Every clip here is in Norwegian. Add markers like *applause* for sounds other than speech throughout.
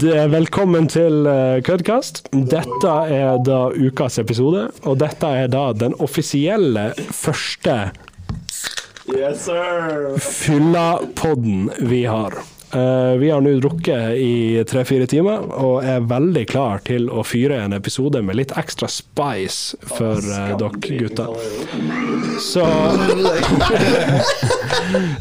Det er velkommen til Kødkast. Dette er da ukas episode, og dette er da den offisielle første Yes, sir. fylla-podden vi har. Uh, vi har nå drukket i tre-fire timer og er veldig klar til å fyre en episode med litt ekstra spice for uh, dere gutter. Så *laughs*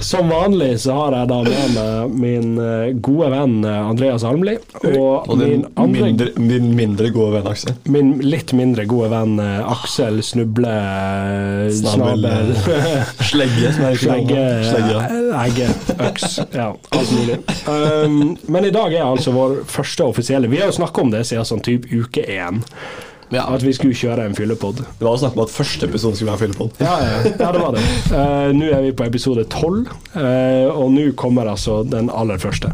Som vanlig så har jeg da med meg min uh, gode venn Andreas Almli og, Og din min andre mindre, min mindre gode venn Aksel. Min litt mindre gode venn Aksel Snuble Snabel, Slegge, Slegge. egge, øks, ja, alt mulig. Um, men i dag er altså vår første offisielle Vi har jo snakka om det siden sånn type uke én, Ja. at vi skulle kjøre en fyllepod. Det var snakk om at første episode skulle være Fyllepod. Ja, ja, ja, det var det. Uh, nå er vi på episode tolv, uh, og nå kommer altså den aller første.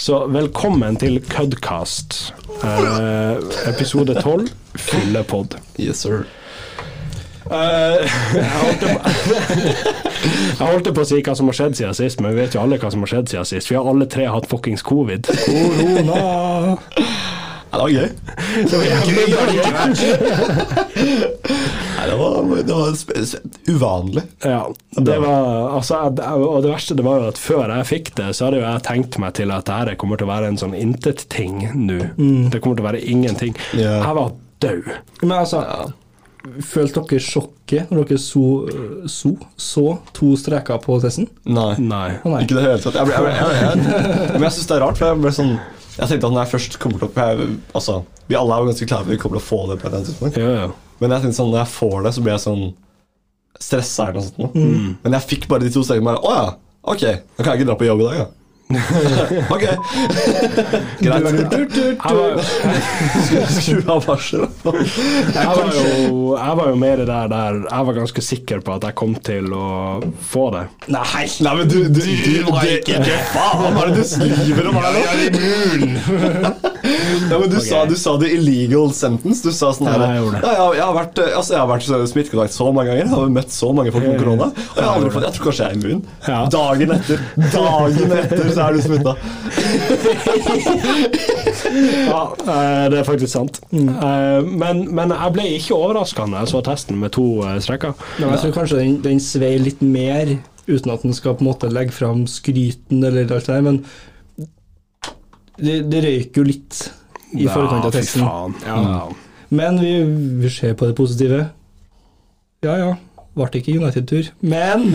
Så velkommen til Cudcast, uh, episode tolv, fyllepod. Yes, sir. Eh, *laughs* jeg, holdt på, jeg holdt på å si hva som har skjedd siden sist, men vi vet jo alle hva som har skjedd siden sist. Vi har alle tre hatt fuckings covid. Korona! Ja, det var gøy. Så vi gøy. Nei, det var, det var uvanlig. Ja, det var altså, Og det verste det var jo at før jeg fikk det, så hadde jo jeg tenkt meg til at dette kommer til å være en sånn intet-ting nå. Det kommer til å være ingenting. Ja. Jeg var død. Men altså, følte dere sjokket når dere så, så, så to streker på testen? Nei. Nei. Oh, nei. Ikke i det hele tatt. Jeg, ble, jeg, ble, jeg, jeg, men jeg syns det er rart, for jeg ble sånn Jeg tenkte at når jeg først kommer til å Altså, vi alle er jo ganske klare for at vi kommer til å få det på et tidspunkt. Ja, ja. Men jeg tenkte sånn, når jeg får det, så blir jeg sånn stressa eller noe sånt. Mm. Men jeg fikk bare de to stekene. Å ja, ok, da kan jeg ikke dra på jobb i dag, da. *laughs* ok. *laughs* Greit. Skru av varselet. jeg, var jo, *laughs* jeg var jo mer der der Jeg var ganske sikker på at jeg kom til å få det. Nei! Nei, men du, du, du, var det- ikke- Hva er var det du skriver om her nå? Ja, men du, sa, du sa the illegal sentence. Du sa sånn her Ja, jeg ja, jeg, har vært, eh, altså, jeg har vært så- smittekontakt så mange ganger. Jeg har møtt så mange folk med korona. Og jeg har aldri fått Jeg tror kanskje jeg er immun. Ja. Dagen etter Dagen etter så er du smitta. *laughs* Ja, eh, det er faktisk sant. Eh, Men, men jeg ble ikke overraska når jeg så testen med to eh, streker. Men jeg tror kanskje den, den svei litt mer, uten at den skal på en måte legge fram skryten eller alt det der, men det, det røyker jo litt i forkant av Ja, faen. Ja. Men vi, vi ser på det positive. Ja, ja. Ble ikke United-tur. Men *laughs*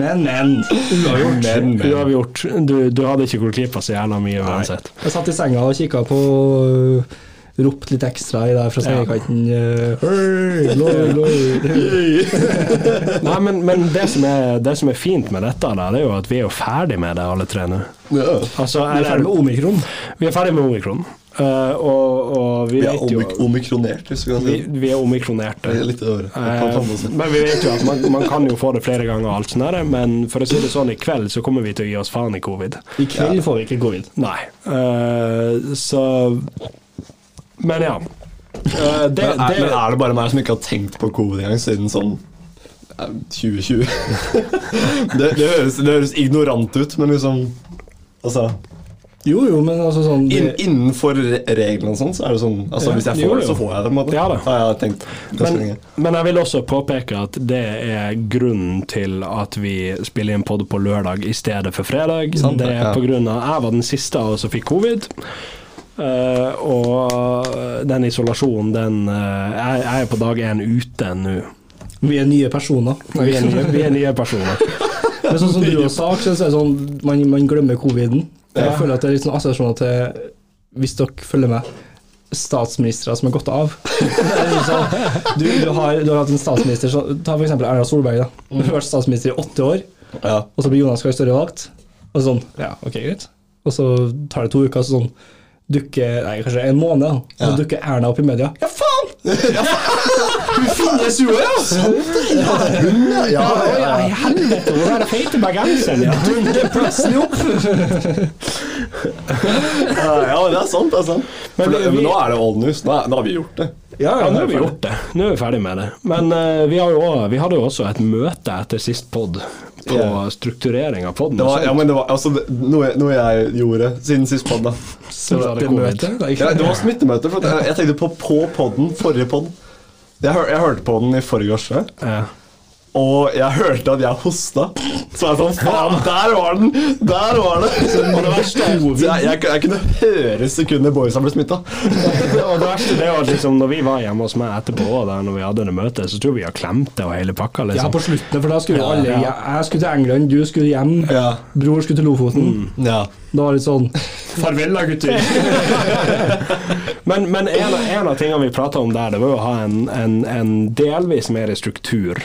Men, men. Uavgjort. Men, men. Uavgjort. Du, du hadde ikke klippa så jævla mye uansett. Jeg satt i senga og kikka på øh, Ropt litt ekstra i der fra sengekanten. øh, «Hei, loi, loi». *laughs* Nei, men, men det, som er, det som er fint med dette, da, det er jo at vi er jo ferdig med det alle tre nå. Ja. Altså, Vi er ferdig med omikron. Vi er ferdig med omikron. Uh, og, og vi Vi er omik jo omikronert, hvis vi kan vi, si det. vi er omikronerte. Det er Litt over. Eh, men vi vet jo at man, man kan jo få det flere ganger, og alt sånt der, men for å si det sånn, i kveld så kommer vi til å gi oss faen i covid. I kveld får vi ikke covid. Nei. Uh, så Men ja. Uh, det, Men er, det, men er det bare meg som ikke har tenkt på covid engang siden sånn eh, 2020? *laughs* det, det, høres, det høres ignorant ut, men liksom Altså Jo, jo, men altså sånn det, Innenfor reglene og sånn, så er det sånn Altså Ja, Hvis jeg jo, får det, så får jeg det. på en måte Ja da. Ja, jeg tenkt men, men jeg vil også påpeke at det er grunnen til at vi spiller inn pod på lørdag i stedet for fredag. Sant, det er ja. på grunn av Jeg var den siste av oss som fikk covid. Eh, og den isolasjonen, den uh, jeg, jeg er på dag én ute nå. vi er nye personer. Vi er nye, vi er nye personer. *laughs* Men sånn som du og sa, så er det sånn man, man glemmer coviden. Jeg Ja. føler at det er litt sånn assosiasjoner til Hvis dere følger med statsministre som har gått av. *laughs* Er sånn, du, du, har, du har hatt en statsminister så, Ta for eksempel Erna Solberg. da Hun har vært statsminister i åtte år, Ja. og så blir Jonas Gahr Støre valgt. Og så sånn, ja, ok, greit. Og så tar det to uker, så sånn dukker Nei, kanskje en måned, da. Så Ja. dukker Erna opp i media. Ja, faen! Hun finnes jo, ja! Ja, ja, ja, ja. helvete, feite bergenseren? Ja. Dukker plutselig opp! Ja, ja, men det er sant. det er sant Men det, vi- men nå er det old news. Nå, nå har vi gjort det. Ja, nå har vi gjort det. Nå er vi ferdig med det. Men uh, vi, har jo også, vi hadde jo også et møte etter sist pod på yeah. strukturering av poden. Ja, men det var altså, det, noe, noe jeg gjorde siden sist pod. da. Smittemøte? Nei, Ja, det var smittemøte. For jeg, jeg tenkte på på podden, forrige pod. Jeg, jeg hørte på den i forgårs. Ja. Og jeg hørte at jeg hosta. Så jeg sånn Faen, der var den! Der var det! Og det verste er- jeg, jeg, jeg kunne høre sekundet boysa ble smitta. Og det verste det var liksom, når vi var hjemme hos meg etterpå, der, når vi hadde det møtet, så tror jeg vi har klemt det og hele pakka. Ja, Liksom. på slutten, for da skulle Ja, alle ja. Jeg skulle til England, du skulle hjem, Ja. bror skulle til Lofoten. Ja. Da var det sånn Farvel da, gutter! *laughs* men men en, av, en av tingene vi prata om der, det var jo å ha en, en, en delvis mer struktur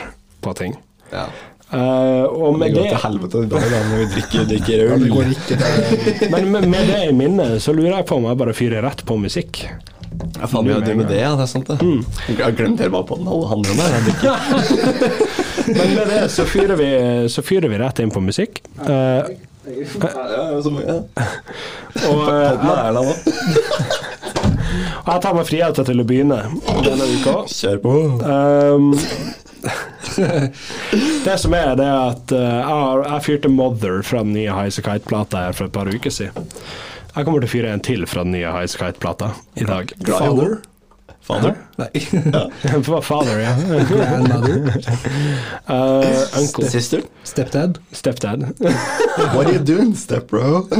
på ting. ja. Uh, og Det med går det til helvete i dag når vi drikker, *laughs* drikker øl. Det til Men med, med det i minnet så lurer jeg på om jeg bare fyrer rett på musikk. Ja, faen, vi har drevet med det, ja. Det er sant, det. Jeg har glemt helt hva podden handler om. *laughs* Men med det så fyrer vi, så fyrer vi rett inn på musikk. Uh, Ja, ja, så må og, eh, *laughs* og jeg tar meg friheten til å begynne denne uka. Kjør på. Um, det som er, det er at uh, jeg, har, jeg fyrte 'Mother' fra den nye Highasakite-plata her for et par uker siden. Jeg kommer til å fyre en til fra den nye Highasakite-plata i dag. Father. Father? Nei. *laughs* Father, ja. *laughs* Grandmother? Uh, uncle. Sister. Stepdad? Stepdad. What are you doing, stepbro? *laughs*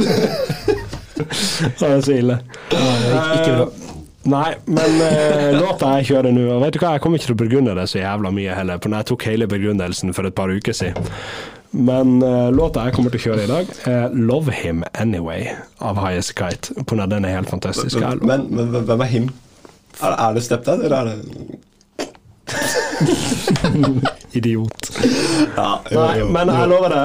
Det er så ille. Ikke bra. Nei, men eh, *laughs* låta jeg kjører nå og Vet du hva, Jeg kommer ikke til å begrunne det så jævla mye heller, for jeg tok hele begrunnelsen for et par uker siden. Men eh, låta jeg kommer til å kjøre i dag, er 'Love Him Anyway' av Highest Kite. Av den er helt fantastisk. Men, men, men hvem er him? Er, er det stepdad, eller er det *laughs* Idiot. Ja, jo, Nei, jo, men jeg lover det.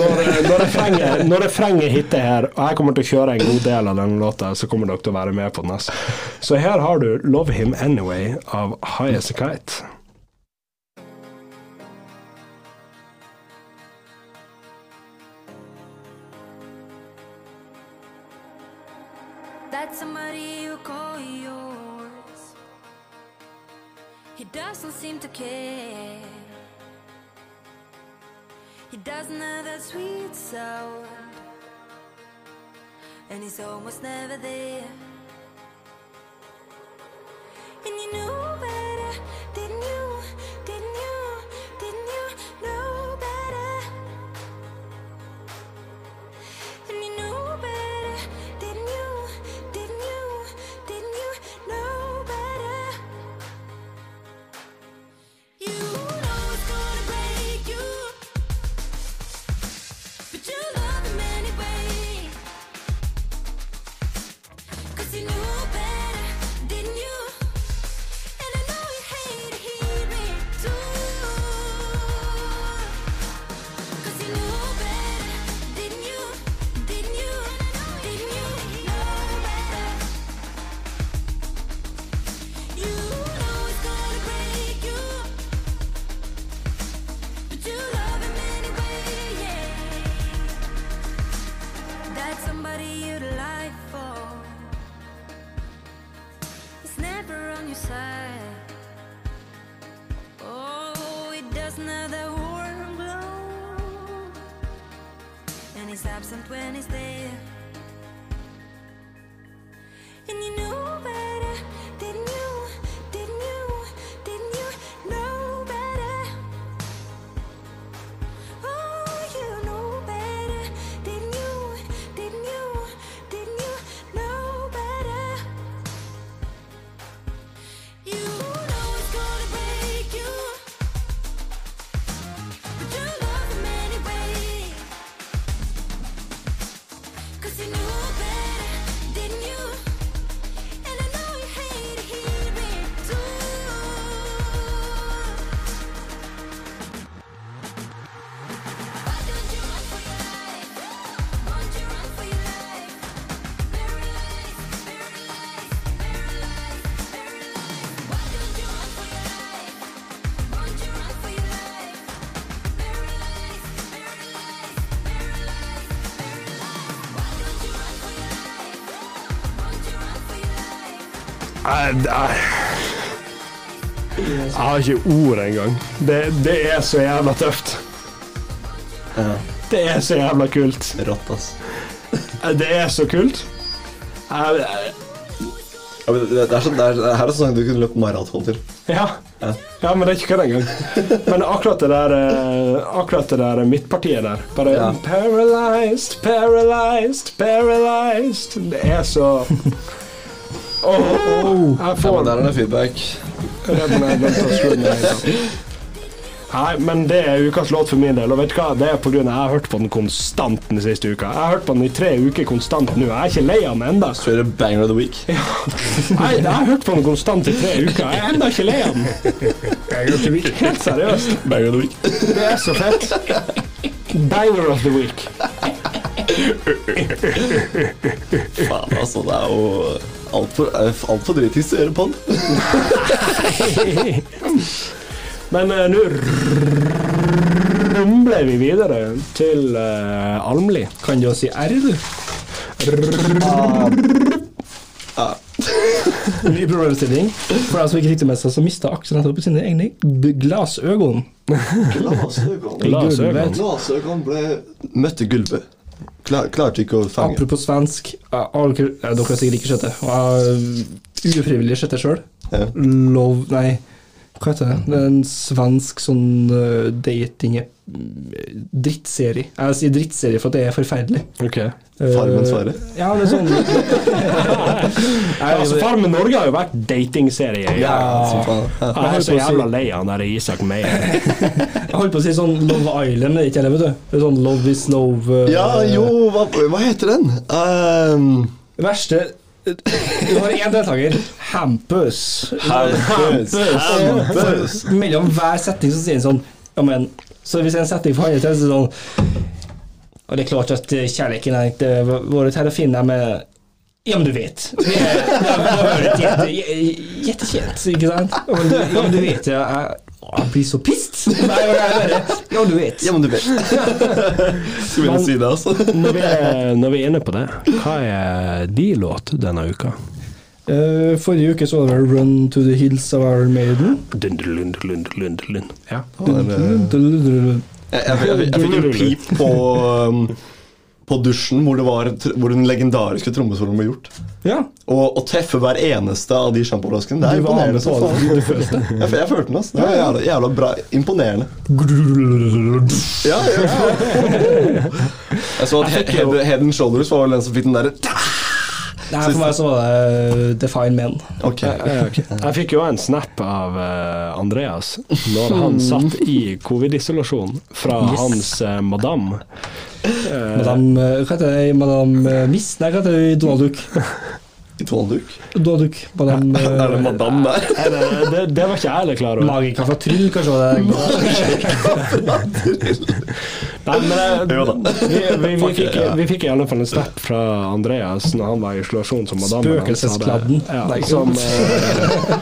når, når frenger når refrenget hitter her, og jeg kommer til å kjøre en god del av den låta, så kommer dere til å være med på den. ass. Så her har du 'Love Him Anyway' av Highest Kite. That's somebody you call yours. He doesn't seem to care. He doesn't have that sweet sound. And he's almost never there. Jeg, jeg, har ikke ord engang. Det, det er så jævla tøft. Ja. Det er så jævla kult. Rått, ass. Det er så kult. Jeg, jeg, Ja, det, er sånn, det er, det her er sånn du kunne løpt maraton til. ja. Ja. ja, men det er ikke kødd engang. Men akkurat det der eh, Akkurat det der midtpartiet der Bare Ja. Paralyzed, paralyzed, paralyzed. Det er så Åh, jeg Ja, får men der er det feedback. Ja. Nei, men det er ukas låt for min del. Og vet du hva? Det er av jeg har hørt på den konstant den siste uka. Jeg har hørt på den i tre uker konstant nå. Jeg er ikke lei av den ennå. Så er det banger of the week. Jeg, jeg har hørt på den konstant i tre uker. Jeg er ennå ikke lei av den. Helt seriøst. Banger of the week. Det er så fett. Banger of the week. Faen, altså. Det er jo altfor alt for dritings å gjøre på den. *laughs* Men uh, nå rumler vi videre til uh, Almli. Kan du si R, du? Ja. *laughs* Ny problemstilling. For deg som ikke det med seg, så mista Aksel nettopp sine egne glassøyne. Glasøgon. Glasøgon ble Møtte gulvet. Klar, klarte ikke å fange. Apropos svensk ja, alle- Dere har sikkert ikke sett det. Ufrivillig sett det sjøl. Love Nei, hva heter det? Det er en svensk sånn uh, dating eh, drittserie. Jeg sier drittserie for at det er forferdelig. Ok. Farmen svarer? Uh, Ja, det er sånn *laughs* Ja, altså, Farmen Norge har jo vært datingserie. Ja. Ja. Jeg er så jævla lei av han der Isak Meyer. *laughs* Jeg holdt på å si sånn Love Island, det er ikke det, vet du. Det er sånn Love is love. uh, ja, jo, hva, hva heter den? Um, Verste Du har én deltaker. Hampus. Hampus. Hampus. Mellom hver setning så sier han sånn Ja, men Så hvis en setning for andre til, så er det sånn Og det er klart at eh, kjærligheten har ikke vært her å finne med ja, men du vet. Det er, har vært jätte, jättekjent, ikke sant? Ja, men du, ja, men du vet, jeg, jeg, blir så pissed. *laughs* Nei, bare, ja, men du vet. Ja, men du vet. *laughs* Skal vi begynne å si det, altså? Når vi, er, når vi er inne på det, hva er de låt denne uka? Uh, forrige uke så var det Run to the Hills of Our Maiden. Dun, dun, dun, dun, dun, Ja. Jeg, jeg, jeg, jeg fikk en pip på, um, på dusjen hvor, det var, hvor den legendariske trommesoloen ble gjort. Ja. Og å treffe hver eneste av de sjampoflaskene, det er imponerende. som faen. Du *laughs* følte det. Jeg, jeg følte den, altså. Det var jævla, jævla bra. Imponerende. Ja, ja. *laughs* Jeg så at Head and Shoulders var vel den som fikk den derre Nei, for meg så var det Define Men. Ok. *laughs* Jeg fikk jo en snap av eh, Andreas når han satt i covid-isolasjon fra hans eh, madam. Eh, Madame eh, Hva heter det? Madame eh, Miss? Nei, hva heter det i Donald Duck? Donald Duck. Madame eh, *laughs* Er det madam der? Nei, det, det, det var ikke jeg heller klar over. Magika fra Tryll, kanskje var det? Nei, men eh, Jo da. vi, vi, vi, fikk, vi fikk i alle fall en snap fra Andreas når han var i isolasjon som madammen hans hadde, ja, som, eh,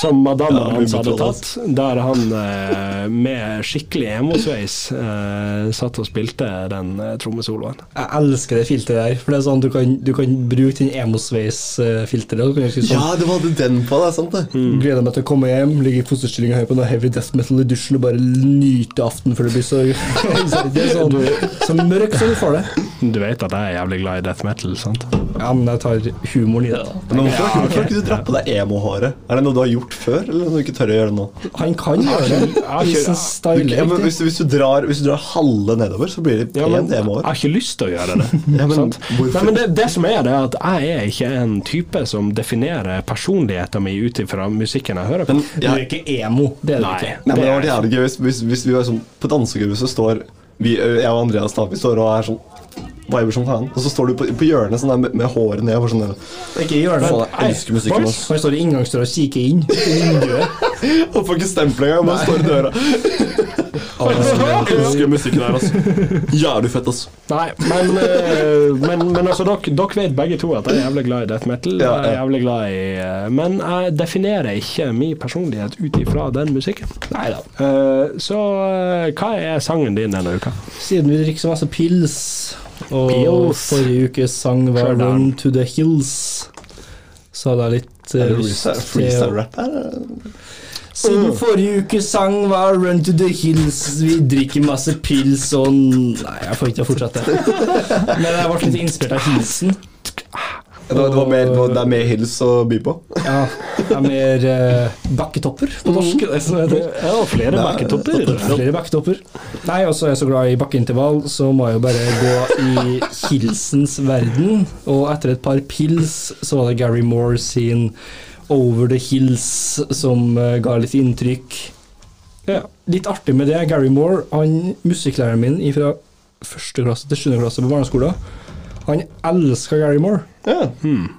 som madammen Ja, hans hadde tatt, der han eh, med skikkelig emosveis eh, satt og spilte den eh, trommesoloen. Jeg elsker det filteret der. For det er sånn Du kan, du kan bruke den emosveis-filteret. sånn, Ja, du hadde den på deg, sant det? Gleder meg til å komme hjem, ligge i fosterstilling og høre på noe heavy death metal i dusjen og bare nyte aften før det blir så *laughs* Det er sånn, så mørkt som du får det. Du vet at jeg er jævlig glad i death metal, sant? Ja, men jeg tar humoren i det. da Men hvorfor, har ikke du dratt på deg emo-håret? Er det noe du har gjort før, eller noe du ikke tør å gjøre nå? Han kan gjøre det. Hvis han styler Ja, men hvis, du- hvis, du drar, hvis du drar halve nedover, så blir det Ja, pent jeg emo-hår. har ikke lyst til å gjøre det. *laughs* Ja, men sant? Nei, men det, det som er det, er at jeg er ikke en type som definerer personligheten min ut ifra musikken jeg hører på. Men Du er ikke emo. Det er du ikke. Nei, men det var jævlig gøy hvis, hvis, hvis vi var sånn På dansegulvet så står vi, jeg og Andreas da, vi står og er sånn Viber som faen. Og så står du på, på hjørnet sånn der med, med håret ned. For Sånn der. Ikke gjør det. Faen, jeg elsker musikken hans. Han står i inngangsdøra og kikker inn i vinduet. *laughs* Og får ikke stempel engang, bare står i døra. *laughs* Jeg elsker musikken her, altså. Jævlig fett, altså. Nei, men, eh, men, men altså, dere, dere vet begge to at jeg er jævlig glad i death metal. Ja, Jeg er jævlig glad i eh, Men jeg definerer ikke min personlighet ut ifra den musikken. Nei da. Eh, så hva er sangen din denne uka? Siden vi drikker så masse pils, og Pils. forrige ukes sang var 'Run to the Hills', Så hadde jeg litt eh, lyst til å? Siden forrige ukes sang var 'Run to the Hills', vi drikker masse pils og Nei, jeg får ikke fortsette. *laughs* Men jeg ble litt inspirert av hilsen. Det, var, det, var mer, det, var, det er mer hills å by på. Ja, det er mer uh, bakketopper på norsk. Det som heter. Ja, flere Nei, bakketopper. Flere bakketopper. Nei, og så er jeg så glad i bakkeintervall, så må jeg jo bare gå i hilsens verden. Og etter et par pils så var det Gary Moore sin 'Over the Hills' som eh, ga litt inntrykk. Ja, litt artig med det. Gary Moore, han musikklæreren min fra første klasse til sjuende klasse på barneskolen, han elska Gary Moore. Ja.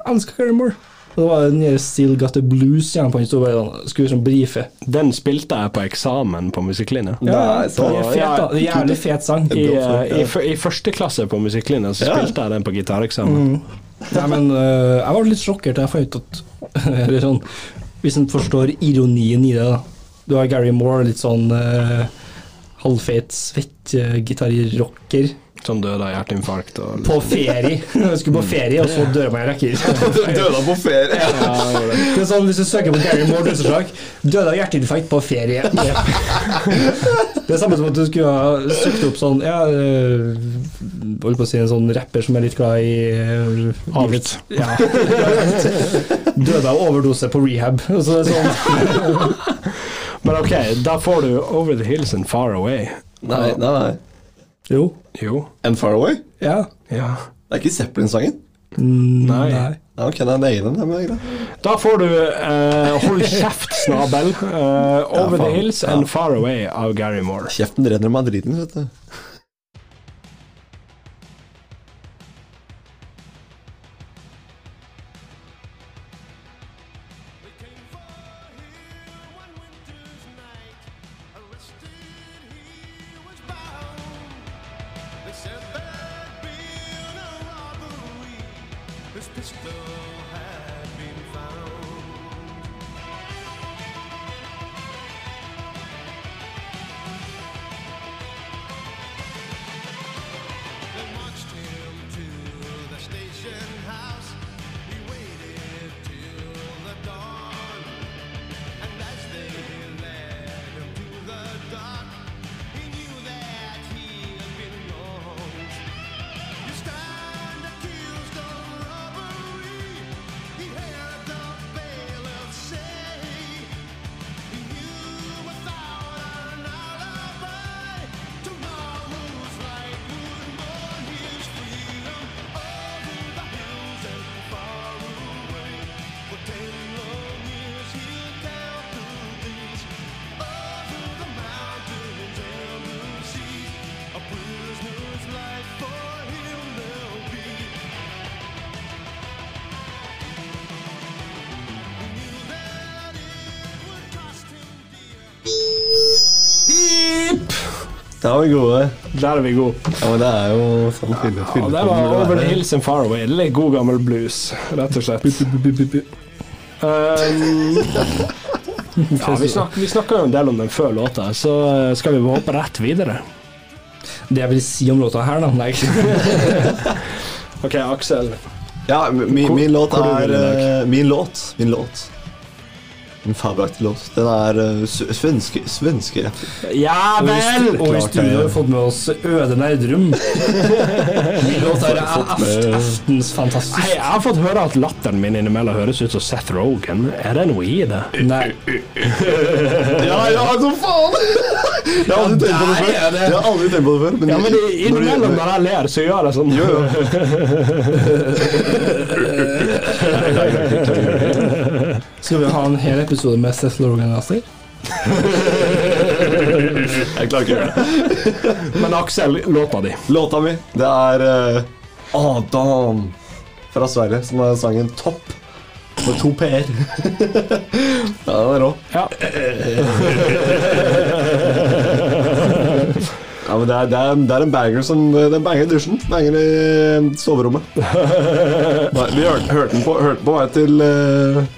Elska Gary Moore. Og det var den der 'Still Got The Blues' igjen på den sånn, skulle liksom brife. Den spilte jeg på eksamen på musikklinja. Ja, det så- er fet, da. Det er jævlig fet sang. I, eh, i, I første klasse på musikklinja så Ja. spilte jeg den på gitareksamen. Nei, men uh, jeg var litt sjokkert da jeg fant ut at *laughs* Eller sånn Hvis en forstår ironien i det, da. Du har Gary Moore, litt sånn uh, halvfeit, svett uh, gitarrocker. Som døde av hjerteinfarkt. Og, På ferie. Jeg skulle på ferie, og så døde man i rekker. *laughs* Døde på ferie? ja, det. Det er sånn, Hvis du søker på Gary Moore dødsårsak Døde av hjerteinfarkt på ferie. *laughs* Det er samme som at du skulle ha søkt opp sånn Ja, øh, holdt på å si en sånn rapper som er litt glad i Avgitt. Ja. *laughs* Døde av overdose på rehab. Og så er det sånn Men ok, da får du Over the Hills and Far Away. Nei, nei, nei. Jo. Jo. And Far Away? Ja. Ja. Det er ikke Zeppelin-sangen? Mm, Nei. Ja, ok, det er en det er. Da får du eh, Hold kjeft, snabel. eh, Over the faen. Hills and Far Away av Gary Moore. Kjeften renner meg driten, vet du. Da er vi gode. Der er vi gode. Ja, men det er jo sånn fylle, Ja, det var Over the Hills and Far Away. Litt god gammel blues, rett og slett. Um, ja, vi, snak, vi snakka jo en del om den før låta, så eh, skal vi hoppe rett videre. Det jeg vil si om låta her, da Nei. *laughs* Ok, Aksel. Ja, min, min låt er eh, Min låt. Min låt. En fabelaktig låt. Den er uh, svenske, svenske. Ja vel! og i studio har vi fått med oss Øde Nerdrum. Min *laughs* låt er aftens fantastisk. Nei, jeg har fått høre at latteren min innimellom høres ut som Seth Rogan. Er det noe i det? Nei. *laughs* Ja, ja, så faen! Jeg har aldri tenkt på det før. Jeg har aldri tenkt på det før. Men Ja, men i- innimellom når når jeg ler, så gjør jeg sånn. Jo, jo. *laughs* Skal vi ha en hel episode med Seth Logan Laster? Jeg klarer ikke å gjøre det. Men Aksel, låta di. Låta mi, det er eh, Adam fra Sverige som har sangen Topp. Med to p-er. *laughs* ja, den er rå. Ja. Ja, men det er, det, er, det er en banger som Det er banger i dusjen. Banger i eh, soverommet. Nei, Vi hørte, hørte den på, hørte på vei til eh,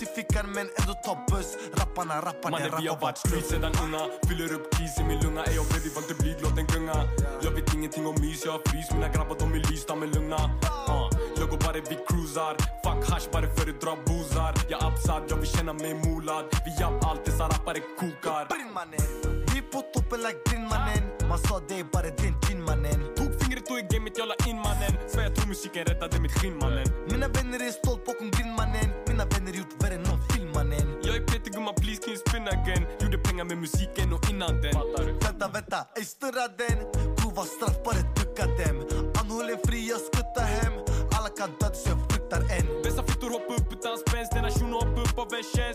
Klassifikeren min er du tabbus. Rapperne, rapperne, Mann, vi har vært street sedan unga. Fyller opp keys i min lunga. Ey, og baby, vant til blyg, låt den gunga. Jeg vet ingenting om mys, jeg har frys. Mine grabber, de er lys, med lugna. Uh, ah, jeg går bare, vi cruiser. Fuck hash, bare før du drar absad, jeg vil kjenne meg molad. Vi japp alltid, så rappere kokar. Vi på toppen like din, mannen. Man sa det er bare din, din, mannen. Tok fingre to i gamet, jeg la inn, mannen. Så jeg tror musikken redda mitt skinn, mannen. Mine venner er stolt på kong Grind, again Gjorde penger med musikken og innan den Venta, venta, ey snurra den. Grova straff, bare dem. Han fri og skutta hem Alle kan dø så jeg frykter en Dessa fittor hopper opp uten spenst. Den er sjuno hopper av en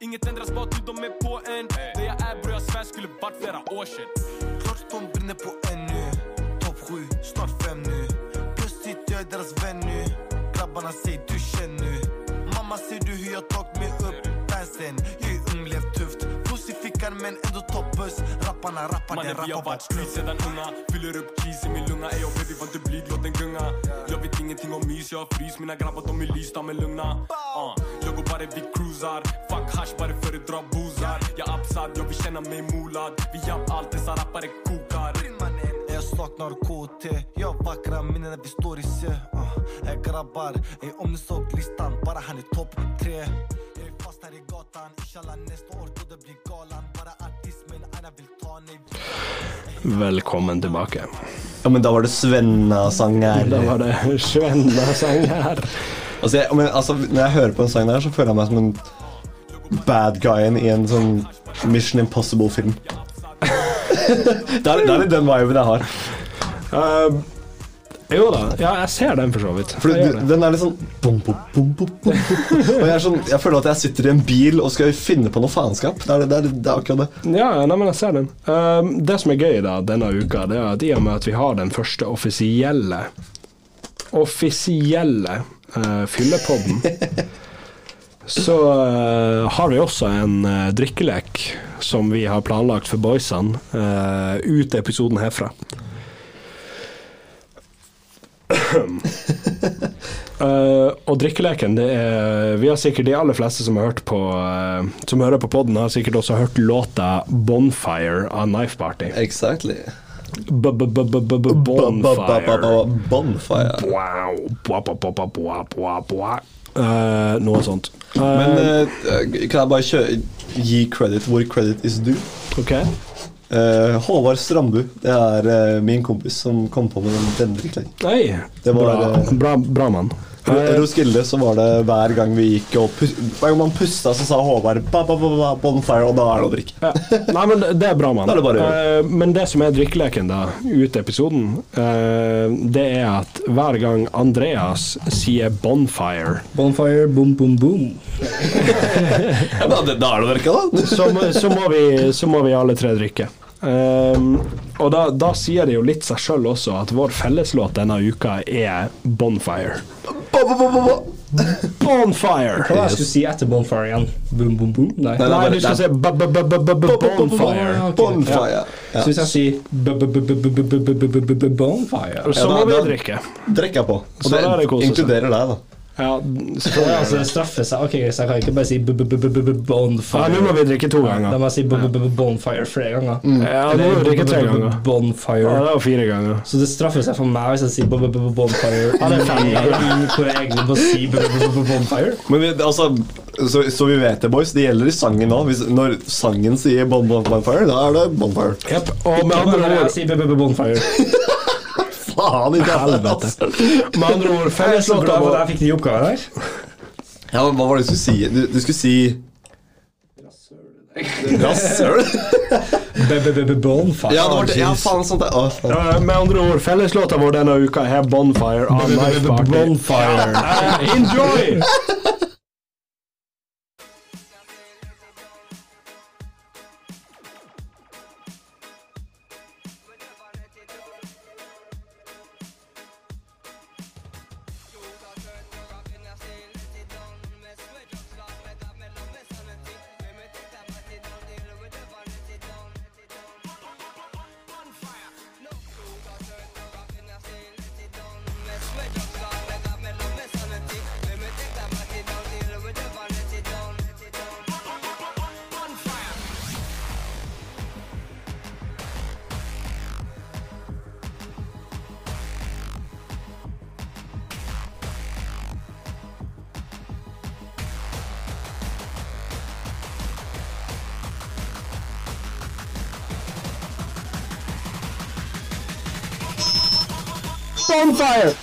Inget endres, bare du dom er på en. Det jeg er, bror, jeg svär skulle vært flere år siden. Klorton brenner på NU Topp sju, snart fem nu Plutselig dør deres venn nu Grabbarna sier du kjenn nu Mamma sier du hur jag tog mig upp dansen Jag är ung, levt Klassifikeren min er du toppøs. Rapperne rapper, de rapper. Vi har vært street siden. Fyller opp cheese i min lunga. Ey, baby, vant du blir glad den gunga? Jeg vet ingenting om mys, jeg har frys. Mine grabber, de er lys, de er lugna. Uh. Jeg går bare, vi cruiser. Fuck hash, bare foredrar boozer. Jeg er absad, jeg vil kjenne meg molad. Vi har alt, disse rappere koker. Jeg saknar KT, jag vackra minnen när vi står i C. Uh, jag grabbar, ey om listan, bara han är topp tre fast her i gatan Inshallah neste år då det blir galan Bara artist men aina vill ta nej Velkommen tilbake. Ja, men da var det Svenna-sang her. Da var det Svenna-sang her. Altså, jeg, men, altså, når jeg hører på den sangen her, så føler jeg meg som en bad guyen i en sånn Mission Impossible-film. *laughs* det, er, det er litt den viben jeg har. Eh, jo da, ja, jeg ser den for så vidt. For den er litt sånn bom, bom, bom. Og jeg, sånn, jeg føler at jeg sitter i en bil og skal finne på noe faenskap. Det er, det, er, det er akkurat det. Ja, ja, nei, men jeg ser den. Um, det som er gøy da, denne uka, det er at i og med at vi har den første offisielle offisielle uh, fyllepodden, *laughs* så uh, har vi også en uh, drikkelek som vi har planlagt for boysene uh, ut episoden herfra. Uh, og drikkeleken, det er Vi har sikkert de aller fleste som har hørt på uh, Som hører på podden, har sikkert også hørt låta 'Bonfire' av Knife Party. Exactly. Bonfire. Bonfire. Uh, noe sånt. Men kan jeg bare kjøre, gi credit hvor credit is due? OK. Eh, Håvard Strambu, det er uh, min kompis som kom på med den drikkleggen. Nei, Det var, bra, eh, bra, bra mann. På Uh, Roskilde så var det hver gang vi gikk og Hver gang man pusta, så sa Håvard ba, ba, ba, ba, bonfire, og da er det å drikke. ja. Nei, men det er bra, mann. Eh, men det som er drikkeleken, da, ut episoden, uh, det er at hver gang Andreas sier 'bonfire', Bonfire, boom, boom, boom. *laughs* Ja, da, da er det å drikke, da. så, må- så, må vi, så må vi alle tre drikke. Um, og da, da, sier det jo litt seg sjøl også at vår felleslåt denne uka er 'Bonfire'. Bonfire! Hva var det jeg skulle si etter Bonfire igjen? Boom, boom, boom? Nei, nei, nei, nei du skal si Bonfire. Bonfire. Så hvis jeg sier Bonfire Så må vi drikke. Drikke på. Og det inkluderer deg, da. Ja, Så selvfølgelig. altså, det straffer seg. Ok, så jeg kan ikke bare si b- b- b- b- b- b- Ja, nå må vi drikke to Da må jeg si Bonfire flere ganger. Ja, nå må vi drikke tre ganger. Ja, det var fire ganger. Så det straffer seg for meg hvis jeg sier Bonfire. Ja, det er fem ganger. Hvor jeg egentlig må si Bonfire. Men vi, altså, så, så vi vet det, boys. Det gjelder i sangen òg. Når sangen sier bon, bon, bonfire, da er det bonfire. Yep. Og med andre ord Bonfire. Faen ikke Helvete. Med andre ord, er felleslåta glad for jeg fikk de oppgavene her. Ja, men Hva var det du skulle si? Du, du skulle si Rasshøl? Bonfire. Ja, det var det. Ja, faen, sånt der. Oh, faen. Ja, Med andre ord, felleslåta vår denne uka er 'Bonfire' av Bonfire. Enjoy! Bonfire.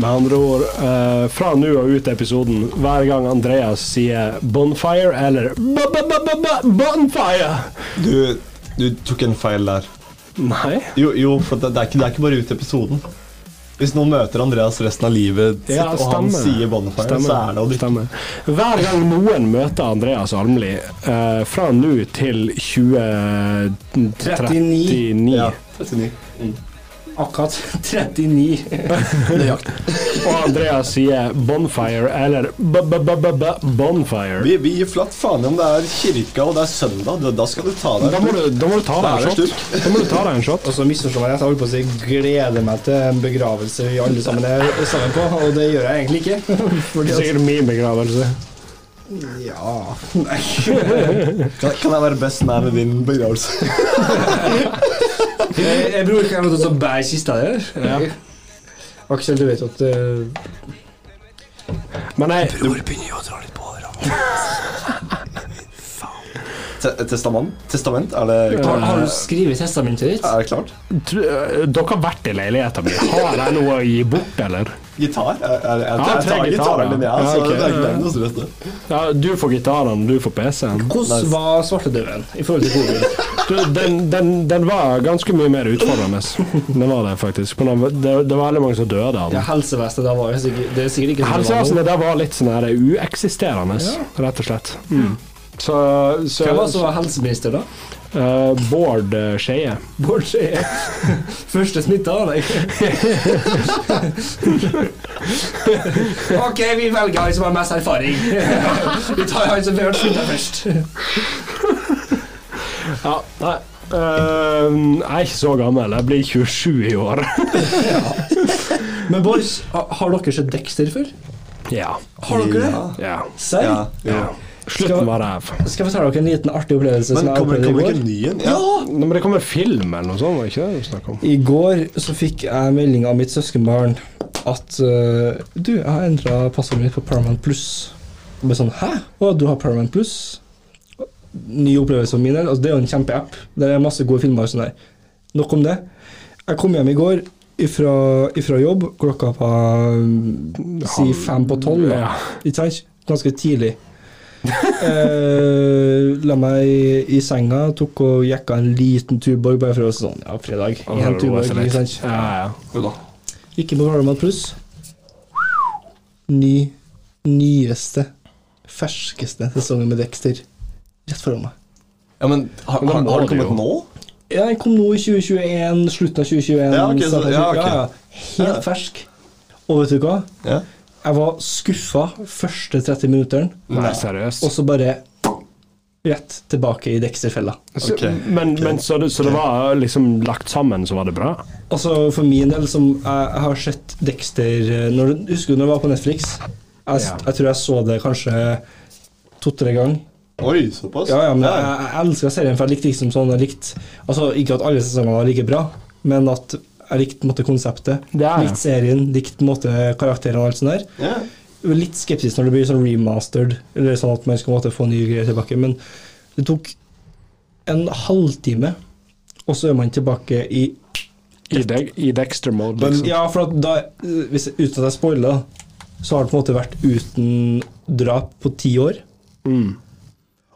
Med andre ord, eh, fra nå og ut episoden, hver gang Andreas sier 'bonfire' eller b-b-b-b-bonfire Du, du tok en feil der. Nei. Jo, jo for det, det, er ikke, det er ikke bare ut episoden. Hvis noen møter Andreas resten av livet sitt, Ja, og han sier Bonfire, så er det å drikke. Stemmer. Hver gang noen møter Andreas Almli, eh, fra nå til 2039 Ja, 39. Akkurat 39 nøyaktig. Og Andreas sier 'bonfire' eller b-b-b-b-bonfire. Vi, vi gir flatt faen i om det er kirka og det er søndag. Da, skal du ta deg Da må du, da må du ta deg en shot. Da må du ta deg en shot. Og så misforstår jeg. jeg holdt på å si gleder meg til en begravelse vi alle sammen er sammen på, og det gjør jeg egentlig ikke. *laughs* Fordi Det er sikkert min begravelse. ja Nei. *laughs* Kan, kan jeg være best man i din begravelse? *laughs* Jeg, jeg bruker ikke noe til å bære kista der. Ja. Aksel, du vet at uh, Men jeg, Bror, begynner jo Te testament? Testament? Er det klart? har du skrevet testamentet ditt? Er det klart? øh, dere har vært i leiligheten min. Har jeg noe å gi bort, eller? Gitar? Ja, jeg jeg tar gitaren din, ja. ja. Så det er ikke det ikke noe stress. det. Ja, du får gitaren, du får PC-en. Hvordan var svartedauden i forhold til covid? Den, den, den var ganske mye mer utfordrende. Den var det, faktisk. Men det, det det var veldig mange som døde av Ja, den. helsevesenet der var jo sikkert Det er sikkert ikke det var. Helsevesenet der var litt sånn her ueksisterende, rett og slett. Mm. Så, så Hvem var som var helseminister, da? Eh, Bård eh, Skeie. Bård Skeie. *laughs* Første smitta, da? *laughs* ok, vi velger han som har mest erfaring. *laughs* vi tar han som ble smitta først. Ja, nei. Uh, jeg er ikke så gammel. Jeg blir 27 i år. Men boys, har dere sett Dexter før? ja. Har dere det? Ja. ja. Serr? Ja, ja. Ja. Slutten var ræv. Skal jeg fortelle dere en liten artig opplevelse Men kommer kommer i ikke en ny en? Ja. Nå, Men det kommer film eller noe sånt, var ikke det du om? I går så fikk jeg melding av mitt søskenbarn at uh, Du, jeg har endra passordet mitt på Paramount Pluss. Og bare sånn Hæ? Å, du har Paramount Pluss? Ny opplevelse for min del. Altså, det er jo en kjempeapp. Det er masse gode filmer og sånn der. Nok om det. Jeg kom hjem i går ifra, ifra jobb. Klokka var mm, si fem på tolv. Ja. Ikke sant? Ganske tidlig. *laughs* eh, la meg i, i senga, tok og jekka en liten Tuborg bare for å sånn Ja, fredag. En Tuborg, ikke sant? Ja, ja. Gikk på Paramount Pluss. Ny, nyeste, ferskeste sesongen med Dexter rett foran meg. Ja, men har, har, har det det kommet nå? Ja, Den kom nå i 2021, slutten av 2021. Ja, ok, så- ja, 20- ok. ja, Helt fersk. Og vet du hva? Ja. Jeg var skuffa første 30 minuttene. Nei, seriøst. og så bare rett tilbake i Dexter-fella. Okay. Ok, men, men så, det, så det var liksom lagt sammen, så var det bra? Altså For min del, som jeg, jeg har sett Dexter eh, når, Husker du når det var på Netflix? Jeg, Ja. jeg tror jeg så det kanskje to-tre ganger. Oi, såpass? Ja, ja, men jeg, jeg elsker serien, for jeg likte liksom sånn jeg likte, Altså Ikke at alle sesongene var like bra, men at jeg likte måte, konseptet. Det er det. Likte serien, likte på måte karakterene og alt sånt der. Ja. Jeg Litt skeptisk når det blir sånn remastered, eller sånn at man skal måte få nye greier tilbake, men det tok en halvtime, og så er man tilbake i I, de, i Dexter-mode, Men- liksom. Ja, for at da, hvis, uten at jeg spoiler, så har det på en måte vært uten drap på ti år. Mm.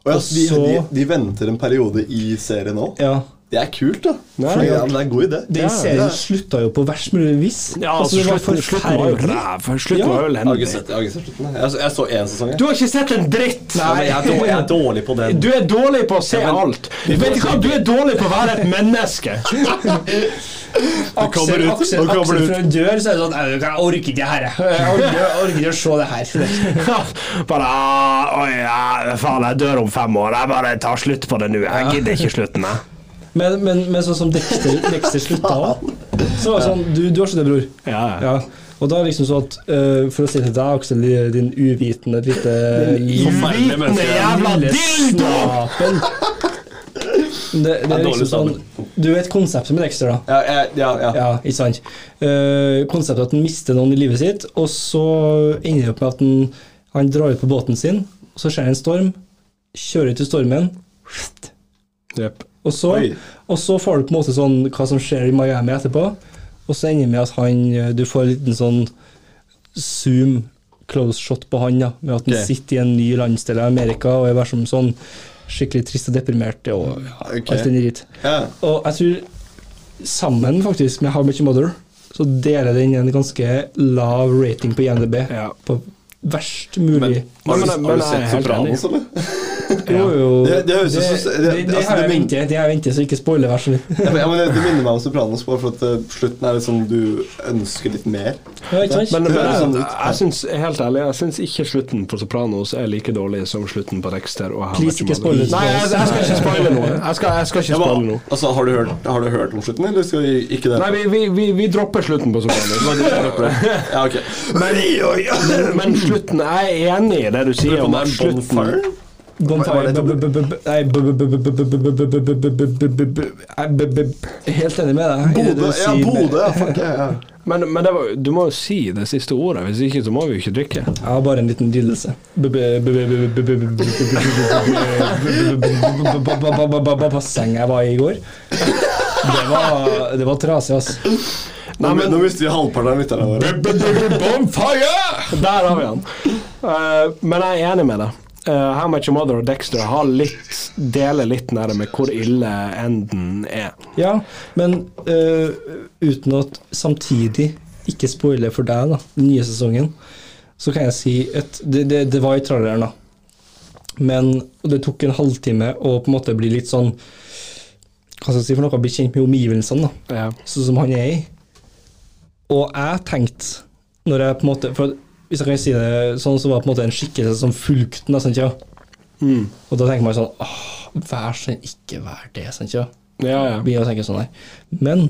Og ja, de, de, de venter en periode i serien òg? Ja. Det er kult, da. Nei, Fordi, ja. ja, det er en god idé. Den serien slutta jo på verst mulig vis. Ja, Altså, altså, det slutten, var jo ræv. Slutten Ja. var jo elendig. jeg har ikke sett slutten. jeg. Så én sesong. jeg. Du har ikke sett en dritt! Nei, jeg, er dårlig, jeg er dårlig på den. Du er dårlig på å se Ja, men- alt. Du vet ikke hva, du er dårlig på å være et menneske. *laughs* kommer Aksel, ut, Aksel, Aksel fra en dør, så er det sånn Jeg orker ikke det her. jeg. Orker, ikke å se det her. Bare Oi, ja, faen, jeg dør om fem år. Jeg bare tar slutt på det nå. Jeg gidder ikke slutten, jeg. Men, men, men sånn som Dexter, *laughs* Dexter slutta òg, så var det sånn Du, du har skjønt det, bror. Ja, ja. Ja. Og da er det liksom sånn at uh, For å si det til deg, Aksel, din uvitende lite Forferdelig jævla dildo! Det, det er liksom sånn. Du vet konseptet med Dexter, da? Ja, ja, ja. Ja, ikke sant? Uh, konseptet at han mister noen i livet sitt, og så ender det opp med at han, han drar ut på båten sin, og så skjer det en storm, kjører ut i stormen, Jepp. og så, og så får du på en måte sånn hva som skjer i Miami etterpå, og så ender det med at han, du får en liten sånn zoom close shot på han, da, med at han okay. sitter i en ny landsdel i Amerika og er bare som sånn skikkelig trist og deprimert og ja, Ok. alt den dritt. Yeah. Og jeg tror sammen faktisk med How Much Mother så deler den en ganske lav rating på INDB. Ja. På verst mulig. Men, Men- men- men er helt Sopranos, eller? *laughs* *laughs* jo, jo. Det- det høres ut som- det, altså, har jeg min- ventet, det har jeg ventet, så ikke spoiler, vær så snill. Ja, men, det, det minner meg om Sopranos, bare for at eh, slutten er litt sånn du ønsker litt mer. Ja, ikke sant? Men, men Det høres jeg, sånn ut. jeg syns helt ærlig Jeg syns ikke slutten på Sopranos er like dårlig som slutten på Dexter. Og Please, ikke Mother. spoil it. Nei, jeg, jeg skal ikke spoile noe. Jeg skal, jeg skal ikke spoile noe. altså, har, du hørt, har du hørt om slutten, eller skal vi ikke det? Nei, vi, vi, vi, vi dropper slutten på Sopranos. *laughs* Ja, okay. Men, men slutten Jeg er enig i det du sier om slutten Helt enig med deg. Bodø, ja. Fuck, ja. Men, men var, du må jo si det siste ordet, hvis ikke så må vi jo ikke drikke. Jeg har bare en liten lidelse. Bassenget jeg var i i går, det var, det var trasig, altså. Nei, men, nå mister vi halvparten av lytterne våre. Bonfire! Der har vi han. Men jeg er enig med deg. Uh, How Much Your Mother og Dexter har litt, deler litt nære med hvor ille enden er. Ja, men uh, uten at samtidig ikke spoile for deg, da, den nye sesongen, så kan jeg si at det, det, det var i traileren, da. Men det tok en halvtime å på en måte bli litt sånn Hva skal jeg si for noe? Bli kjent med omgivelsene, da. Ja. sånn som han er i. Og jeg tenkte, når jeg på en måte For hvis jeg kan si det sånn, så var det på en måte en skikkelse som fulgte den. ja? Mm. Og da tenker man sånn åh, Vær så ikke vær det. sant, ja? Ja, ja. Begynner å tenke sånn her. Men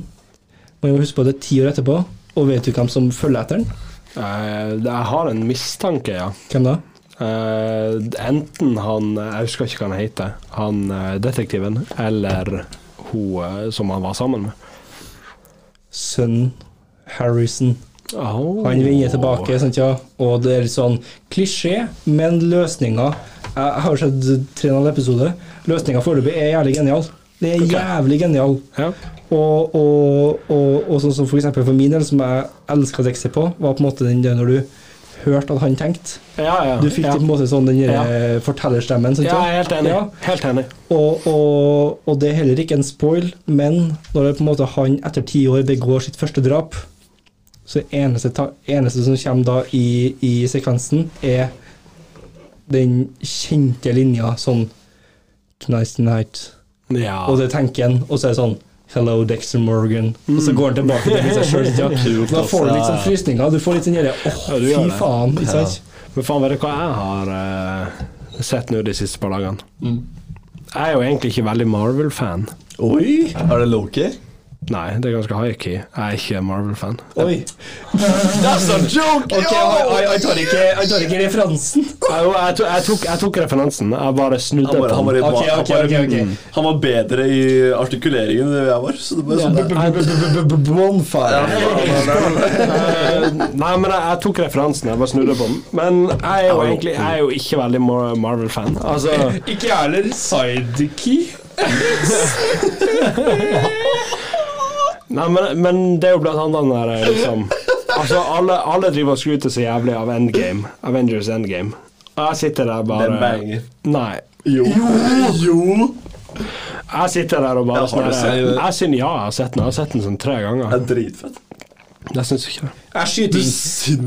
man må huske på det ti år etterpå, og vet du hvem som følger etter den? Eh, jeg har en mistanke, ja. Hvem da? Eh, enten han Jeg husker ikke hva han heter. Han eh, detektiven, eller hun eh, som han var sammen med. Sønnen Harrison. Oh. Han vender tilbake, sant, ja. og det er litt sånn klisjé, men løsninga Jeg har sett tre og en halv episode. Løsninga foreløpig er jævlig genial. Det er jævlig genial. Ja. Og, og, og, og sånn som for eksempel for min del, som jeg elska Dexter på, var på en måte den der når du hørte at han tenkte. Ja, ja. Du fikk ja. på en måte sånn den Ja. fortellerstemmen. sant, ja, jeg er helt enig. Ja. Helt enig. Og, og, og det er heller ikke en spoil, men når det på en måte han etter ti år begår sitt første drap, så eneste, eneste som kommer da i, i sekvensen, er den kjente linja sånn Nice night. Ja. Og det tenker han, og så er det sånn Hello, Dexter Morgan. Og så går han tilbake til seg sjøl. *laughs* Ja. Da får du litt sånn frysninger. Du får litt sånn derre Åh, Ja, fy faen. Ikke sant? Men faen, vet du hva jeg har uh, sett nå de siste par dagene? Mm. Jeg er jo egentlig ikke veldig Marvel-fan. Oi! Er det Loki? Nei, det er ganske high-key. Jeg er ikke Marvel-fan. Oi. That's a joke! Ok, han tar ikke, han tar ikke referansen. Jeg, jeg, tok- jeg, tok, jeg tok referansen. Jeg bare snudde på den. Han, var, han bedre i artikuleringen enn jeg var. Så det bare sånn Bonfire. Nei, men jeg, jeg tok referansen. Jeg bare snudde på den. Men jeg er jo egentlig jeg er jo ikke veldig Mar- Marvel-fan. Altså Ikke jeg heller. Sidekey. *laughs* Nei, men, men det er jo blant annet den der liksom Altså, alle, alle driver og skryter så jævlig av Endgame. Avengers Endgame. Og jeg sitter der bare Den banger. Nei. Jo. jo. Jeg sitter der og bare Ja, har du sånn det? Jeg syns ja, jeg har sett den. Jeg har sett den sånn tre Det ganger. er dritfett. Jeg syns ikke det. Jeg skyter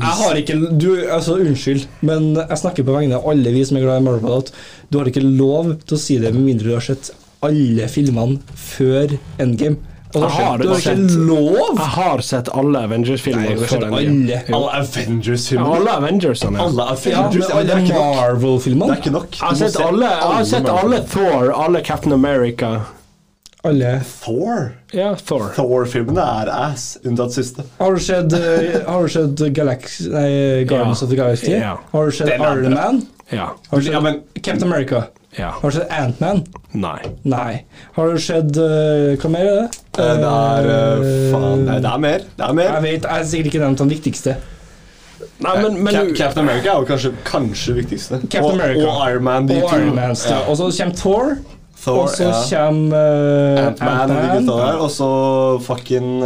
Jeg har ikke du, altså Unnskyld, men jeg snakker på vegne av alle vi som er glad i Marvel. Du har ikke lov til å si det med mindre du har sett alle filmene før Endgame. Altså, Jeg har du har ikke lov! Jeg har sett alle Avengers-filmer. alle. Alle Avengers-filmer. alle Avengers, ja. Alle Ja, Avengers. men Ja, men det alle er ikke. Det er ikke nok. Jeg har sett se alle, jeg har sett alle Thor, alle Captain America. Alle. Thor. Ja, Thor. Thor-filmene er ass, unntatt siste. Har du sett, eh, har du sett Galaxy, nei, Guardians Ja. of the Galaxy? Ja. Har du sett. Iron Man? Ja. Har du sett Ja, men- Captain America? Ja. Har du sett Ant-Man? Nei. Nei. Har du sett uh, Hva mer er det? Eh, Det er uh, Faen. Nei, det er mer. Det er Jeg vet, jeg er sikkert ikke nevnt den viktigste. Nei, men, men Cap Captain America er jo kanskje, kanskje viktigste. Captain America. og Iron Man. De Og to. Iron Man. Ja. Og så kommer Thor, Thor, og så ja. kommer uh, Ant-Man Ant-Man. Og så fucking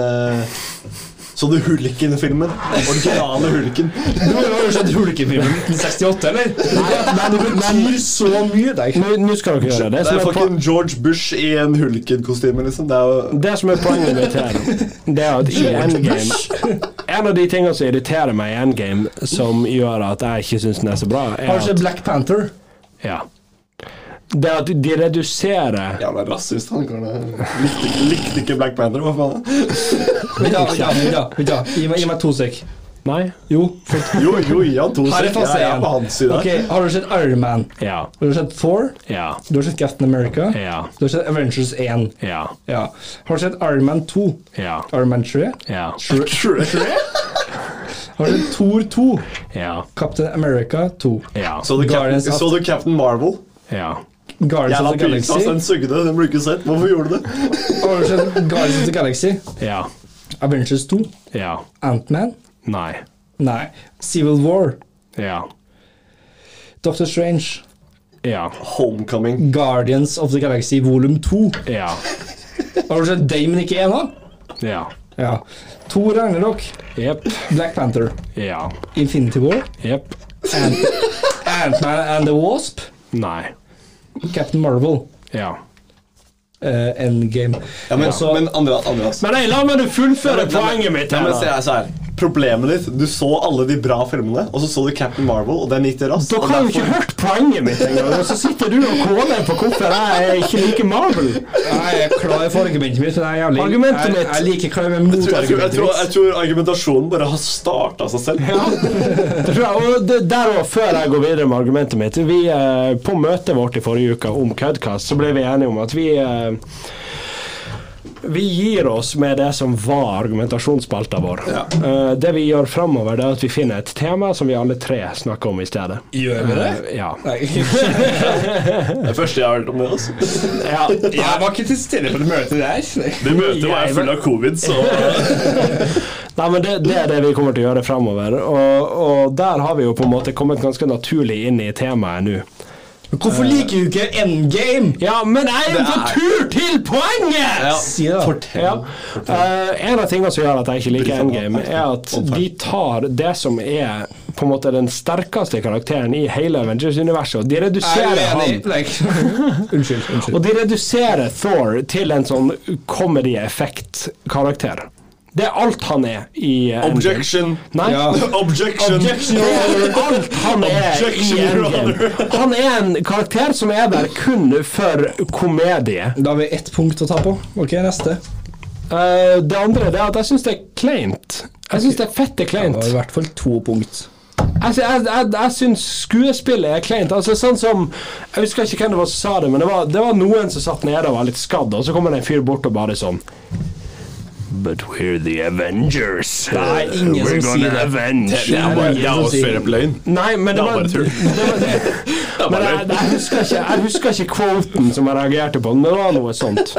Så du Hulken-filmen? Originale Hulken. Du har jo sett Hulken-filmen 1968, eller? Nei, det betyr så mye. Nei. nå nå skal dere gjøre det. Det er fucking George Bush i en Hulken-kostyme, liksom. Det er jo det som er poenget mitt her, det er at i Endgame En av de tingene som irriterer meg i Endgame, som gjør at jeg ikke syns den er så bra, Har er du sett Black Panther? ja, det at de reduserer Ja, men rasist. Han karen der. likte, likte ikke Black Panther, hva faen? Vent, da. vent da, vent da, vent da. Gi meg, gi meg to sek. Nei? Jo. Jo, jo, han to Her er sek. Jeg er på hans side. Ok, Har du sett Iron Man? Ja. Har du sett Thor? Ja. Du har sett Captain America? Ja. Du har sett Avengers 1? Ja. Ja. Har du sett Iron Man 2? Ja. Iron Man 3? Ja. *laughs* Har du sett Thor 2? Ja. Captain America 2? Ja. Så du, Captain, så du Captain Marvel? Ja. Guardians Jævla of the Galaxy? den sugde. Den ble ikke sett. Hvorfor gjorde du det? Har du sett Guardians of the Galaxy? Ja. Avengers 2? Ja. Ant-Man? Nei. Nei. Civil War? Ja. Doctor Strange? Ja. Homecoming. Guardians of the Galaxy volum 2? Ja. Har du sett Damon ikke en av? Ja. Ja. Thor Ragnarok? Yep. Black Panther? Ja. Infinity War? Yep. Ant- Ant-Man and the Wasp? Nei. Captain Marvel? Ja. Uh, Endgame. Ja, men, Altså- men andre, andre, altså. Men nei, la meg fullføre men- poenget mitt her, men se her, se her. Problemet ditt Du så alle de bra filmene, og så så du Captain Marvel, og den gikk til raskt. Dere har jo ikke hørt poenget mitt engang, og så sitter du og kåler på hvorfor jeg ikke liker Marvel. Jeg er klar for argumentet mitt, jeg liker jævlig Argumentet mitt. jeg er klar med motargumentet mitt. jeg tror argumentasjonen bare har starta seg selv. Ja, det tror jeg. Og det, der og før jeg går videre med argumentet mitt vi, eh, På møtet vårt i forrige uke om Cudcast så ble vi enige om at vi eh, vi gir oss med det som var argumentasjonsspalta vår. Eh, det vi gjør framover, er at vi finner et tema som vi alle tre snakker om i stedet. Gjør vi det? Uh, ja. Nei. *laughs* Det er første jeg har hørt om det. Altså. ja. Jeg var ikke til stede på det møtet der. Det møtet var jeg full av covid, så *laughs* Nei, men det, det er det vi kommer til å gjøre framover. Og, og der har vi jo på en måte kommet ganske naturlig inn i temaet nå. Hvorfor liker du ikke Endgame? Ja, men jeg er på tur til poenget! ja. Fortell. Ja. Uh, en av tingene som gjør at jeg ikke liker Endgame, er at de tar det som er på en måte den sterkeste karakteren i hele Avengers-universet, og de reduserer er han. *laughs* Unnskyld. unnskyld. Og de reduserer Thor til en sånn comedy-effekt-karakter. Det er alt han er i uh, Objection. Nei. Ja. *laughs* Objection. Objection. *laughs* Alt han er i Endgame. Han er en karakter som er der kun for komedie. Da har vi ett punkt å ta på. Ok, neste. Uh, det andre det er at jeg syns det er kleint. Jeg syns det er fette Det kleint. var i hvert fall to punkt. Jeg, jeg, jeg, jeg syns skuespillet er kleint. Altså, sånn som Jeg husker ikke hvem det var som sa det, men det var, det var noen som satt nede og var litt skadd, og så kommer det en fyr bort og bare sånn But we're the Avengers. Det er ingen we're som gonna sier det. avenge. Det er bare det er også løgn. Nei, men det Det var, bare tull. *laughs* det var Men jeg, jeg, husker ikke, jeg husker ikke quoten som jeg reagerte på, men det var noe sånt.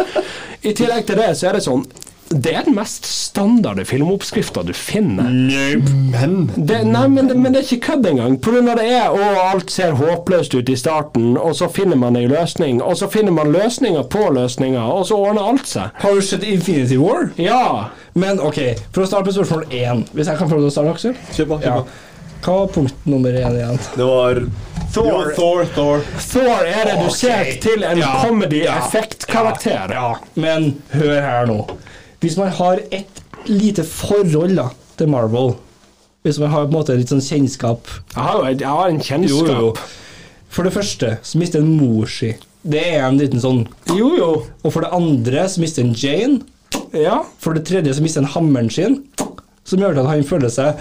I tillegg til det, så er det sånn Det er den mest standarde filmoppskrifta du finner. Men Det, nei, men, det- men det er ikke kødd engang. Av det er og alt ser håpløst ut i starten, og så finner man ei løsning, og så finner man løsninger på løsninger, og så ordner alt seg. Har du sett Infinity War? Ja. Men ok, for å starte på spørsmål én. Hvis jeg kan få lov til å starte, Aksel? Kjøp, på. Ja. Hva var punkt nummer én igjen? Det var Thor, Thor, Thor. Thor er redusert okay. til en Ja. comedy-effekt-karakter. Ja, men hør her nå. Hvis man har et lite forhold da, til Marvel Hvis man har på en måte litt sånn kjennskap Jeg har jeg har en kjennskap. Jo, jo. For det første så mister en mor si. Det er en liten sånn Jo, jo. Og for det andre så mister en Jane. Ja. For det tredje så mister en hammeren sin, som gjør at han føler seg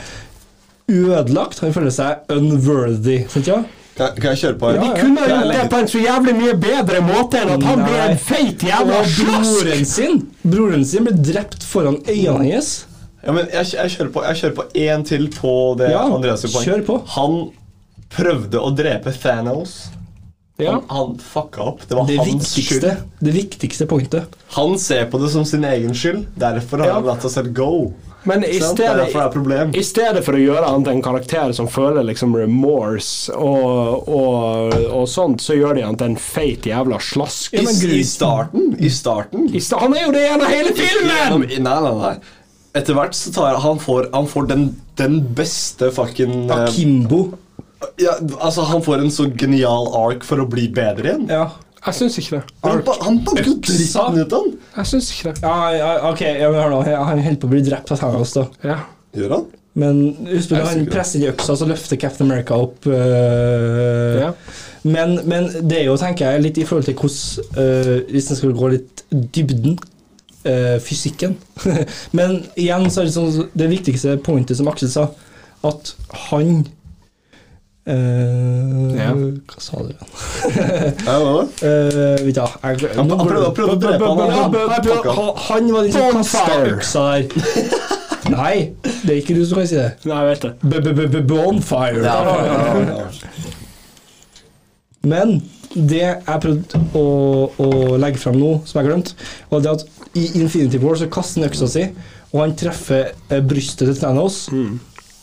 ødelagt. Han føler seg unworthy. Sant, ja? Kan, kan jeg kjøre på? Ja, De ja. kunne ha gjort det på en så jævlig mye bedre måte enn at han Nei. blir en feit jævla Og broren slask. sin Broren sin ble drept foran øynene hans. Ja, men jeg, jeg kjører på Jeg kjører på én til på det Ja, Andreas poeng. kjør på. Han prøvde å drepe Thanos. Ja. Han, han fucka opp. Det var Det hans viktigste, skyld. det viktigste pointet. Han ser på det som sin egen skyld. Derfor har Ja. han latt seg go. Men i stedet, i stedet for å gjøre han til en karakter som føler liksom remorse og, og, og sånt, så gjør de han til en feit jævla slask. I, I starten I starten I sta- Han er jo det gjennom hele filmen! Nei, nei, nei. Etter hvert så tar han får, han får den, den beste fucking eh, Akimbo. ja, Altså, han får en så genial ark for å bli bedre igjen. Ja. Jeg syns ikke det. Han, han banker jo dritten ut av han. Jeg syns ikke det. Ja, ja, ok, ja, men hør nå. Han holder på å bli drept av Thanos, da. Ja. Gjør han? Men husk når han presser inn i øksa, så løfter Captain America opp øh, Ja. men, men det er jo, tenker jeg, litt i forhold til hvordan øh, Hvis en skal gå litt dybden øh, fysikken. *laughs* men igjen så er det sånn det viktigste pointet som Aksel sa, at han øh, Ja. Hva sa du? *laughs* Ja, hva det Uh, ja, du, jeg, Han, han prøvde, å drepe han. Han, var den som kasta øksa der. *laughs* Nei, det er ikke du som kan si det. Nei, jeg vet det. B-b-b-bonfire. ja, ja, ja. Men det jeg prøvde å, å legge fram nå, som jeg glemte, var det at i Infinity War så kaster han øksa si, og han treffer eh, brystet til Thanos.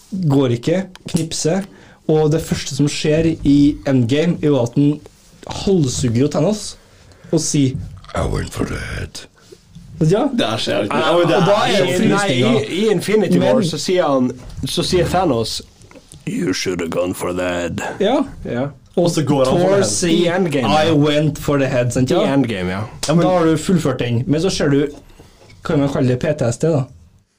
Går ikke, knipser, og det første som skjer i Endgame, er jo at han halshugger jo Thanos og sier I went for the head. Ja, Det er skjer. Ja, det og da er er det Nei, i, I Infinity War så sier han Så sier Thanos You should have gone for that. ja. Ja. Og så går han for the head. I Endgame, I ja. went for the head, sant? I Endgame, ja. Ja, men- Da har du fullført den. Men så ser du Kan man kalle det PTSD, da?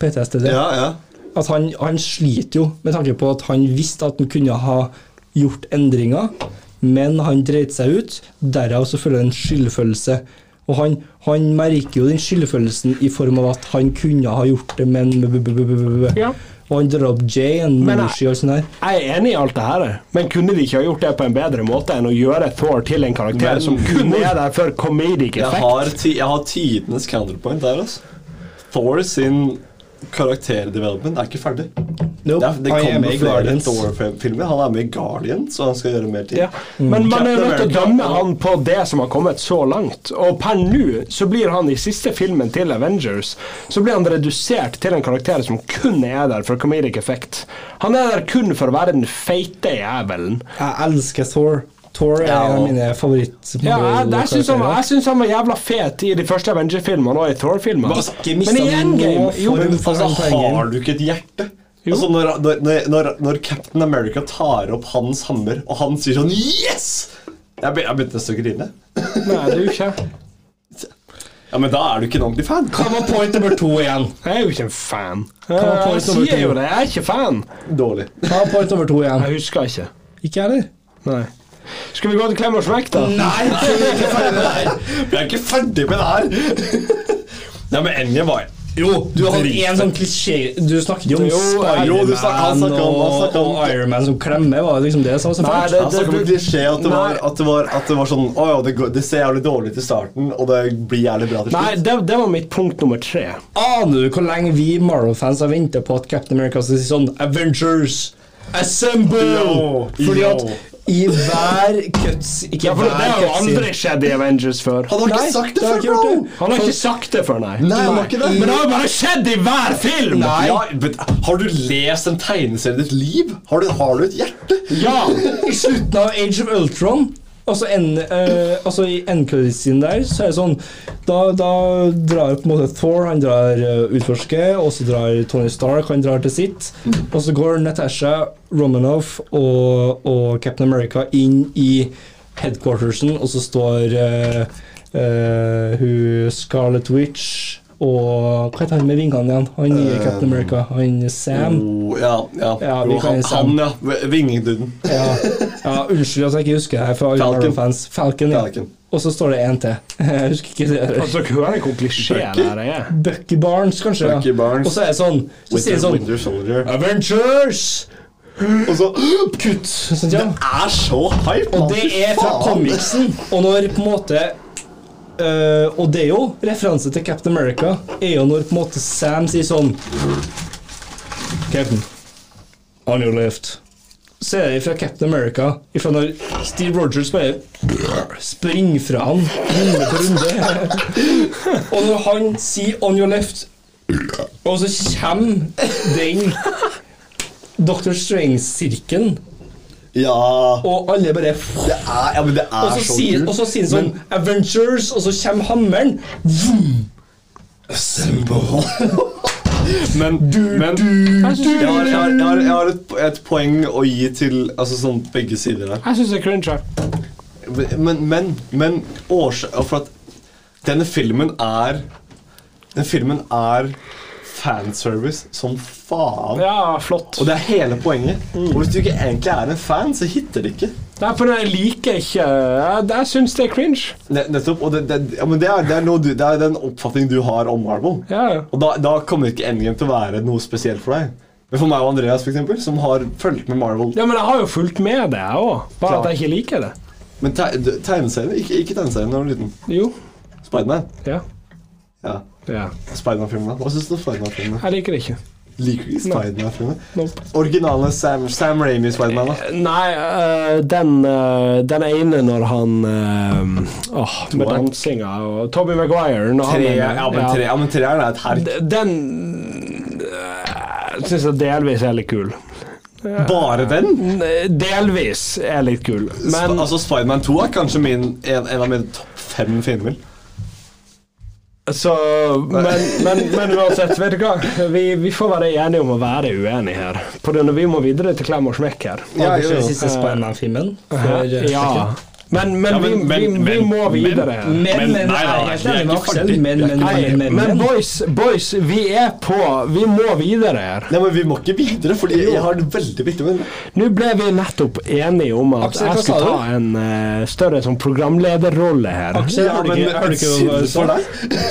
PTSD. Ja, ja. At han, han sliter jo med tanke på at han visste at han kunne ha gjort endringer, men han dreit seg ut. Derav så føler han en skyldfølelse. Og han, han merker jo den skyldfølelsen i form av at han kunne ha gjort det, men Ja. Og han drar opp Jay og Morsi og sånn der. Jeg er enig i alt det her, men kunne de ikke ha gjort det på en bedre måte enn å gjøre Thor til en karakter Men som kun er der for comedic Jeg effect? har, ti, jeg har tidenes counterpoint der, altså. Thor sin karakterdevelopment er ikke ferdig. Nope, Det, er, det han er kommer flere. Thor-filmer. Han er med i Guardians, og han skal gjøre mer ting. Ja. Men man er nødt til å dømme han på det som har kommet så langt. Og per nå så blir han i siste filmen til Avengers Så blir han redusert til en karakter som kun er der for comedic effect. Han er der kun for å være den feite jævelen. Jeg elsker Thor. Thor er Ja. en av mine favoritt Ja, jeg, jeg syns han, han var jævla fet i de første Avenger-filmene og i Thor-filmene. Men i Endgame jo, altså, har du ikke et hjerte? Jo. Altså, når, når, når, når Captain America tar opp hans hammer, og han sier sånn Yes! Jeg, be, jeg begynte nesten å grine. Nei, det er jo ikke Ja, Men da er du ikke en ordentlig fan. Hva var point nummer to igjen? Jeg er jo ikke en fan. Jeg sier jo det, jeg er ikke fan. Dårlig. Hva var point nummer to igjen? Jeg husker ikke. Ikke jeg heller. Nei. Skal vi gå til Klem og smekk, da? Nei, vi er ikke ferdig med det her. Vi er ikke ferdig med det her. Nei, men Enje var Jo, du hadde en sånn klisjé Du snakket jo om Spiderman og, og Ironman som klemmer. Var det liksom det som var så Nei, det, det- om klisjé at, det var- at, det var- at det var sånn Å ja, det, det ser jævlig dårlig ut i starten, og det blir jævlig bra til Nei, slutt. det, det var mitt punkt nummer tre. Aner du hvor lenge vi Marvel-fans har venta på at Captain America skal si sånn Avengers Assemble! Yo, Fordi at i hver cuts Ikke Ja, for Det har jo andre aldri skjedd i Avengers før. Han har Nei, ikke sagt det det før, bro! det. Han har ikke sagt det før, nei. Nei, nei. ikke det. Men det har jo bare skjedd i hver film! Nei. Ja, but, har du lest en tegneserie i ditt liv? Har du, har du et hjerte? Ja! I slutten av Age of Ultron Altså, en, uh, I der så er det sånn Da, da drar på en måte Thor Han drar uh, utforske, og så drar Tony Stark Han drar til sitt. Og så går Natasha Romanoff og, og Captain America inn i headquartersen, og så står uh, uh, hun Scarlet Witch og Hva heter han med vingene igjen? Han nye Captain America. Han Sam. Oh, ja, ja. Ja, vi Jo, han, Sam. han. ja. Vingduden. Ja, ja, unnskyld at jeg ikke husker det for Falcon. Marvel-fans. Falcon, ja. Falcon. Og så står det en til. *laughs* Jeg husker ikke det. Altså, dere hører hvor klisjé det her er. Bucky Barnes, kanskje. ja. Bucky Barnes. Og så er det sånn Så Winter, sier sånn Winter Soldier. Avengers! Og så Kutt! Sånn, ja. Det er så hype! Og det er fra comicsen. Og når på en måte øh, Og det er jo referanse til Captain America. Er jo når på en måte Sam sier sånn Captain, on your left. Så er det fra Captain America. ifra når Steve Rogers bare springer fra han runde på runde. *laughs* Og når han sier 'on your left', og så kommer den Dr. Strange-sirkelen, Ja og alle bare Det er, ja, men det er så, sier, kult. og så sier han sånn Avengers, og så kommer hammeren. *laughs* Men, men jeg har, jeg har, jeg har, jeg har et, et poeng å gi til altså sånn begge sider der. Jeg syns det er cringe. Men, men, men års, For at denne filmen er Den filmen er fanservice som faen. Ja, flott. Og det er hele poenget. Og hvis du ikke egentlig er en fan, så hitter det ikke. Nei, for jeg liker ikke Jeg, syns det er cringe. Ne- Nettopp. Og det, det, ja, men det, er, det, er du, det er den oppfatningen du har om Marvel. Ja, ja. Og da, da kommer ikke Endgame til å være noe spesielt for deg. Men for meg og Andreas, for eksempel, som har fulgt med Marvel Ja, men jeg har jo fulgt med det, jeg òg. Bare Klar. at jeg ikke liker det. Men te tegneserien, ikke, ikke tegneserien da du var liten. Jo. Spiderman. Ja. Ja. Ja. Spiderman-filmene. Hva syns du om Spiderman-filmene? Jeg liker det ikke. Liker du ikke Spiderman-filmene? Nope. Originale Sam, Sam Raimi Spiderman, da? Nei, øh, den, øh, den ene når han øh, Åh, med Toeren? dansinga og Tobey Maguire når han Tre, ja, men tre, ja, men treeren er et herk. Den øh, syns jeg delvis er litt kul. Bare den? Delvis er litt kul, Men, Sp altså, Spiderman 2 er kanskje min, en, en av mine topp fem filmer. Så, men, men, men uansett, vet du hva? Vi, vi får være enige om å være uenige her. På av vi må videre til klem og smekk her. Ja, jo, jo. siste Spiderman-filmen. før, eh, Ja. Men, men, Ja, men- vi, men- vi, vi må videre. Men, men, Men- nei, nei, nei, vi Nei, men, boys, boys, vi er på. Vi må videre her. Nei, men Vi må ikke videre, Fordi jeg har det veldig viktig med Nå ble vi nettopp enige om at Aksel, jeg skal ta en uh, større sånn programlederrolle her. Aksel, Ja, har du men ikke, har du ikke hva du for sa? deg.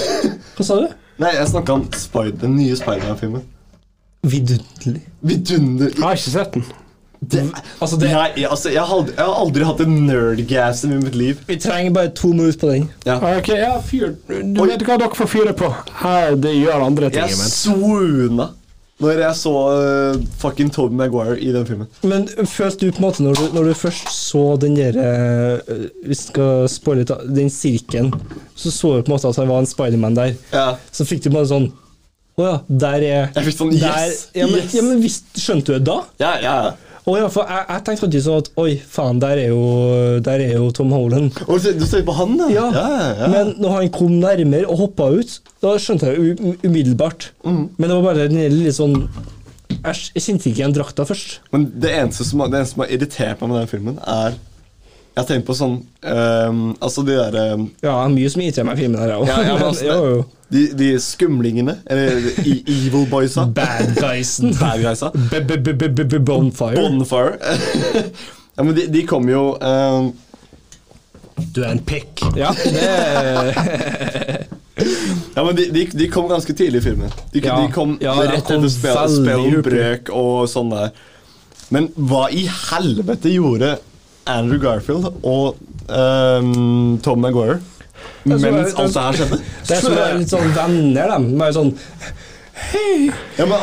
*laughs* Hva sa du? Nei, jeg snakka om Spider, den nye Spiderman-filmen. Vidunderlig. Vidunderlig. Jeg har ikke sett den. Det, Altså, det, Nei, altså, jeg, har aldri, jeg har aldri hatt en nerdgasm i mitt liv. vi trenger bare to minutter på den. Ja. Ok, ja, fyr. Du Oi. vet hva dere får fyre på. Her, det gjør andre ting Jeg swoona når jeg så uh, fucking Tobey Maguire i den filmen. Men følte du på en måte, når du, når du først så den der Hvis Vi skal spoile litt, den sirkelen, så så du på en måte at han var en Spiderman der. Ja. Så fikk du på en måte sånn Å ja, der er Jeg fikk sånn, der, yes, ja, men, yes. ja, men visst, Skjønte du det da? Ja, Ja, ja. Å ja, for jeg, jeg tenkte faktisk at Oi, faen, der er jo, der er jo Tom Holland. Og du, ser ser på han, da? Ja, ja, ja. Men når han kom nærmere og hoppa ut, da skjønte jeg det umiddelbart. Mm. Men det var bare den lille sånn Æsj, jeg kjente ikke igjen drakta først. Men det eneste som, det eneste som har irritert meg med den filmen, er Jeg tenkt på sånn um, Altså de der um, Ja, mye som irriterer meg i filmen her, òg. ja, ja, altså, *laughs* de, de skumlingene, eller de evil boysa. Bad guysen. Bad guysa. Bonfire. Bonfire. *laughs* ja, men de, de kom jo um, Du er en pikk. Ja, *laughs* det Ja, men de, de, de kom ganske tidlig i filmen. De, Ja, de kom ja, rett etter spill, veldig brøk og sånn der. Men hva i helvete gjorde Andrew Garfield og um, Tom Maguire er mens alt det her skjedde? Det er som å litt sånn venner, dem. Bare sånn Ja, men,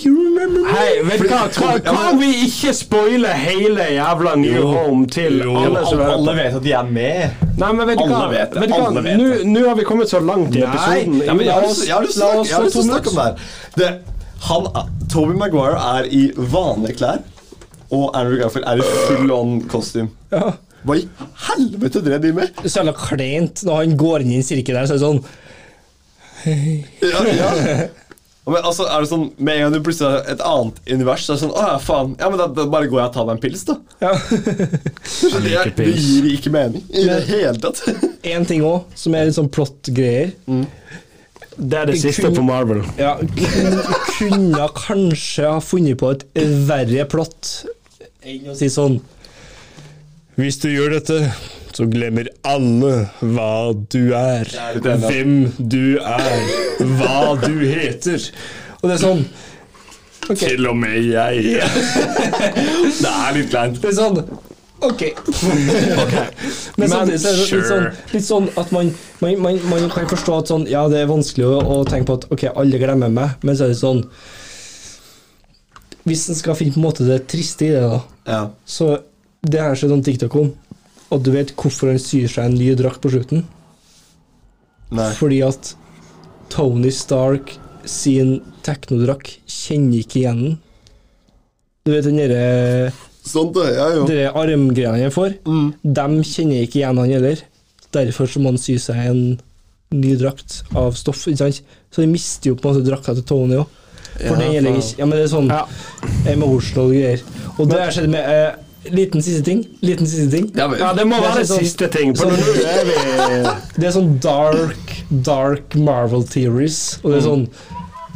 You remember me? Hei, vet du hva? Kan, kan vi ikke spoile hele jævla New Home til jo, alle som er hører alle vet at de er med. Nei, men vet du hva? vet Vet hva? Nå, nå har vi kommet så langt i Nei, episoden. ja, men jeg har lyst til å snakke- om det her. Det, han, Toby Maguire er i vanlige klær, og Andrew Garfield er i full on costume. Ja. Hva i helvete drev de med? Så jævla kleint når han går inn i en sirkel der, så er det sånn Ja, ja. Men altså, er det sånn, Med en gang du plutselig har et annet univers, så er det sånn Å ja, faen. Ja, men da, da bare går jeg og tar meg en pils, da. Ja. Det, er, det gir ikke mening i det hele tatt. En ting òg, som er litt sånn plott-greier. Det er det siste på Marvel. Ja, kun- kunne kanskje ha funnet på et verre plott enn å si sånn Hvis du gjør dette, så glemmer alle hva du er. Hvem du er. Hva du heter. Og det er sånn Okay. Til og med jeg. *laughs* det er litt kleint. Det er sånn Ok. *laughs* Men samtidig så er det litt sånn, litt sånn at man, man, man, man kan forstå at sånn Ja, det er vanskelig å, å tenke på at ok, alle glemmer meg, men så er det sånn Hvis en skal finne på en måte det triste i det, da, Ja. så det har jeg sett en TikTok om, og du vet hvorfor han syr seg en ny drakt på slutten? Nei. Fordi at Tony Stark sin teknodrakt kjenner ikke igjen den. Du vet den derre Sånn, det. Ja, jo. de armgreiene han får, Mm. dem kjenner ikke igjen han heller. Derfor så må han sy seg en ny drakt av stoff. ikke sant? Så de mister jo på en måte drakta til Tony òg. For Ja, den gjelder ikke Ja, men det er sånn Ja. og greier. Og det har skjedd med eh, Liten siste ting. Liten siste ting. Ja, men, Ja, det må Det være sånn- siste ting. Sånn- er *laughs* Det er sånn dark Dark Marvel theories. Og det er sånn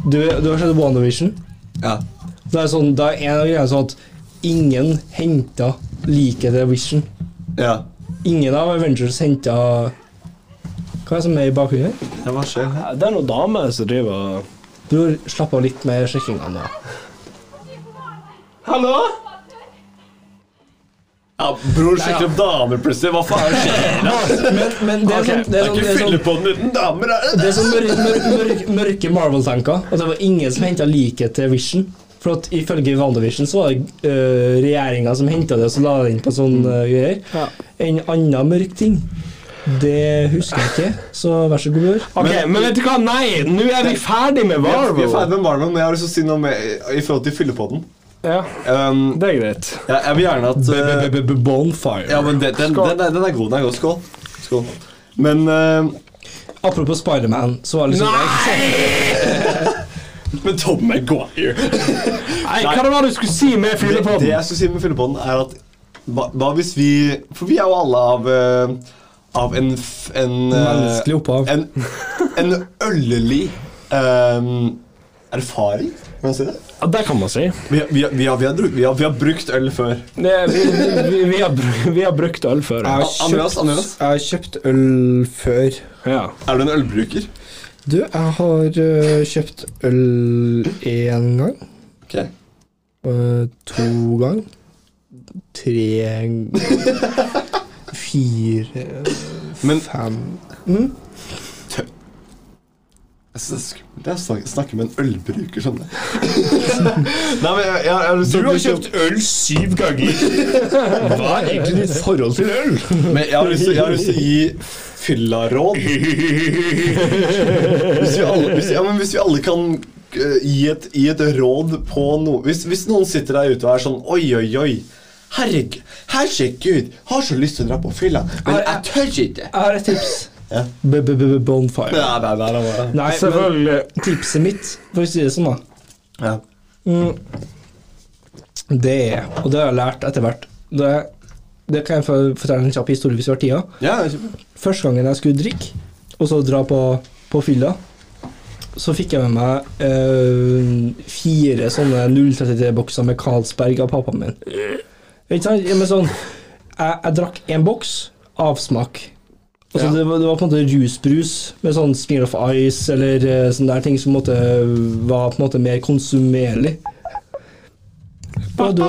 Du, du har sett WandaVision? ja. Det er sånn, det er en av greiene sånn at ingen henta liket til Vision. ja. Ingen av Avengers henta Hva er det som er i bakgrunnen? Det, ja? Det er noen damer som driver og Bror, slapp av litt med sjekkinga nå. Hallo? Ja, Bror sjekker opp damer plutselig. Hva faen skjer? *laughs* Men, men det er Ok, sånn, det er sånn, det er sånn, på den uten damer, er det er sånn mørke, mørke, mørke, mørke Marvel-tanker. At det var ingen som henta liket til Vision. For at ifølge WandaVision så var det uh, regjeringa som henta det og så la det inn på sånne uh, greier. Ja. En annen mørk ting, det husker jeg ikke, så vær så god, bror. Ok, men, vet du hva? Nei, nå er vi ferdig med er, vi er Marvel. ferdig med Marlon, men jeg har lyst til å si noe med, i forhold til fyllepodden. Ja, Um, det er greit. jeg, jeg vil gjerne at uh, Bonfire. Ja, men den, den, den, den er god. Den er god. Skål. Skål. Men uh, Apropos Spiderman, så var det liksom Nei! *laughs* Men Tom Maguire Nei, hva det var du skulle si med det, det jeg skulle si med fyllepodden, er at hva hvis vi For vi er jo alle av uh, Av en, en uh, Menneskelig opphav. En, en øllig um, erfaring, kan man si det? Ja, det kan man si. Vi, vi, vi, har, vi, har, vi, har, vi har brukt øl før. Det, vi, vi, vi, har, vi har brukt øl før. Jeg har kjøpt, Andreas? jeg har kjøpt øl før. Ja. Er du en ølbruker? Du, jeg har uh, kjøpt øl én gang. Ok Uh, to gang. Tre *laughs* Fire Men Fem jeg synes det er skummelt å snakke, med en ølbruker skjønner *laughs* Nei, men jeg, jeg, jeg har kjøpt øl syv ganger! Hva er egentlig ditt forhold til øl? Men jeg har lyst til, jeg har lyst til å gi fyllaråd. Hvis vi alle, hvis, ja, hvis vi alle kan uh, gi, et, gi et råd på noe hvis, hvis noen sitter der ute og er sånn Oi, oi, oi. Herregud, herregud, har så lyst til å dra på fylla, men jeg tør ikke. Jeg har et tips. Ja. B-b-b-bonfire. Nei, nei, nei, nei, nei. Nei, men Selvfølgelig. tipset mitt, for å si det sånn, da Ja. Det er, og det har jeg lært etter hvert Det, det kan jeg fortelle en kjapp historie hvis vi har tida. Ja. Første gangen jeg skulle drikke, og så dra på, på fylla, så fikk jeg med meg øh, fire sånne 033-bokser med Carlsberg av pappaen min. Ikke sant? Ja, men sånn, jeg, jeg drakk én boks, avsmak. Altså, Ja. det, var, det var på en måte rusbrus med sånn Smear of Ice eller uh, sånne der ting som måtte, var på en måte mer konsumerlig. Du,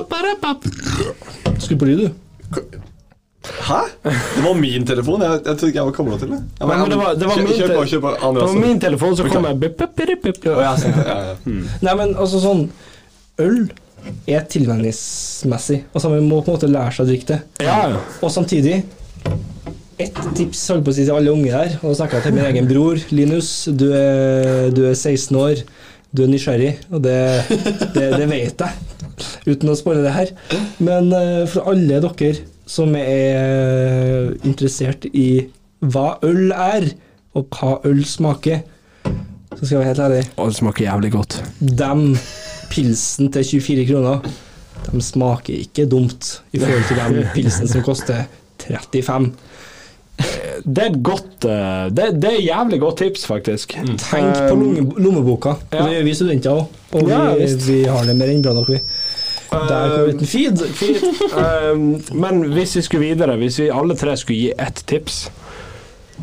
Skru på lyd, du. Hæ? Det var min telefon. Jeg, jeg trodde ikke jeg var kobla til det. Nei, men det var- det var kjøp, kjør på. På Andreas. min telefon så kom jeg sånn. Nei, men altså sånn Øl er tilvenningsmessig. Altså Man må på en måte lære seg å drikke det. Ja. Og samtidig ett tips holdt på å si til alle unge der, og da snakker jeg til min egen bror Linus. Du er, du er 16 år, du er nysgjerrig, og det, det, det vet jeg, uten å spoile det her. Men eh, for alle dere som er interessert i hva øl er, og hva øl smaker, så skal jeg være helt ærlig Og det smaker jævlig godt. De pilsen til 24 kroner, de smaker ikke dumt i forhold til den *laughs* pilsen som koster 35. Det er et godt eh, det, det er et jævlig godt tips, faktisk. Tenk på lomme- lommeboka. ja. Det gjør vi studenter òg, og vi, ja, vi har det mer enn bra nok, vi. Der kom en feed. feed. Um, men hvis vi skulle videre, hvis vi alle tre skulle gi ett tips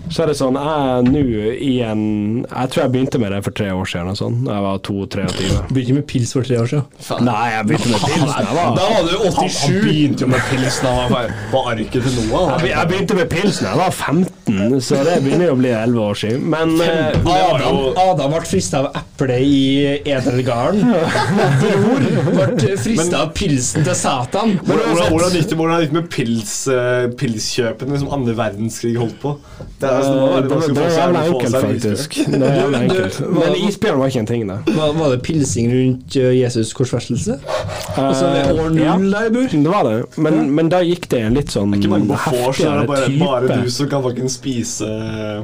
så er det sånn, jeg nå i en Jeg tror jeg begynte med det for tre år siden. Sånn. Jeg var 22-23. Begynte med pils for tre år siden. Nei, jeg begynte med pils da jeg var Da var du Han, han 87. begynte jo med pils da han var på arket til Noah. jeg, jeg begynte med pils da jeg var 15, så det begynner jo å bli 11 år siden. Men eh, Adam, Adam ble frista av eplet i edelgarden. Bror ble frista av pilsen til Satan. Hvordan, hvordan, hvordan gikk det hvordan gikk det med pils, eh, pilskjøpene som andre verdenskrig holdt på? Det, er, altså, det, er jævla enkelt, faktisk. Det er enkelt. Men isbjørn var ikke en ting, da. Var, var det pilsing rundt uh, Jesus korsfestelse? Altså år Eh, null der, bror? Det var det, men, men da gikk det en litt sånn Ikke mange på vors, det er bare, bare du som kan spise eh,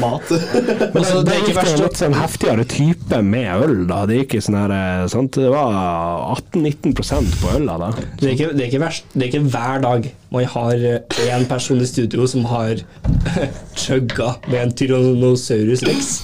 mat. *laughs* Men Altså, det, det er ikke gikk det verst en litt sånn heftigere type med øl, da. Det gikk i sånn her eh, sant? Det var 18-19% på øla, da. Det er, ikke, det, er ikke verst, det er ikke hver dag man har én person i studio som har *laughs* chugga med en Tyrannosaurus rex.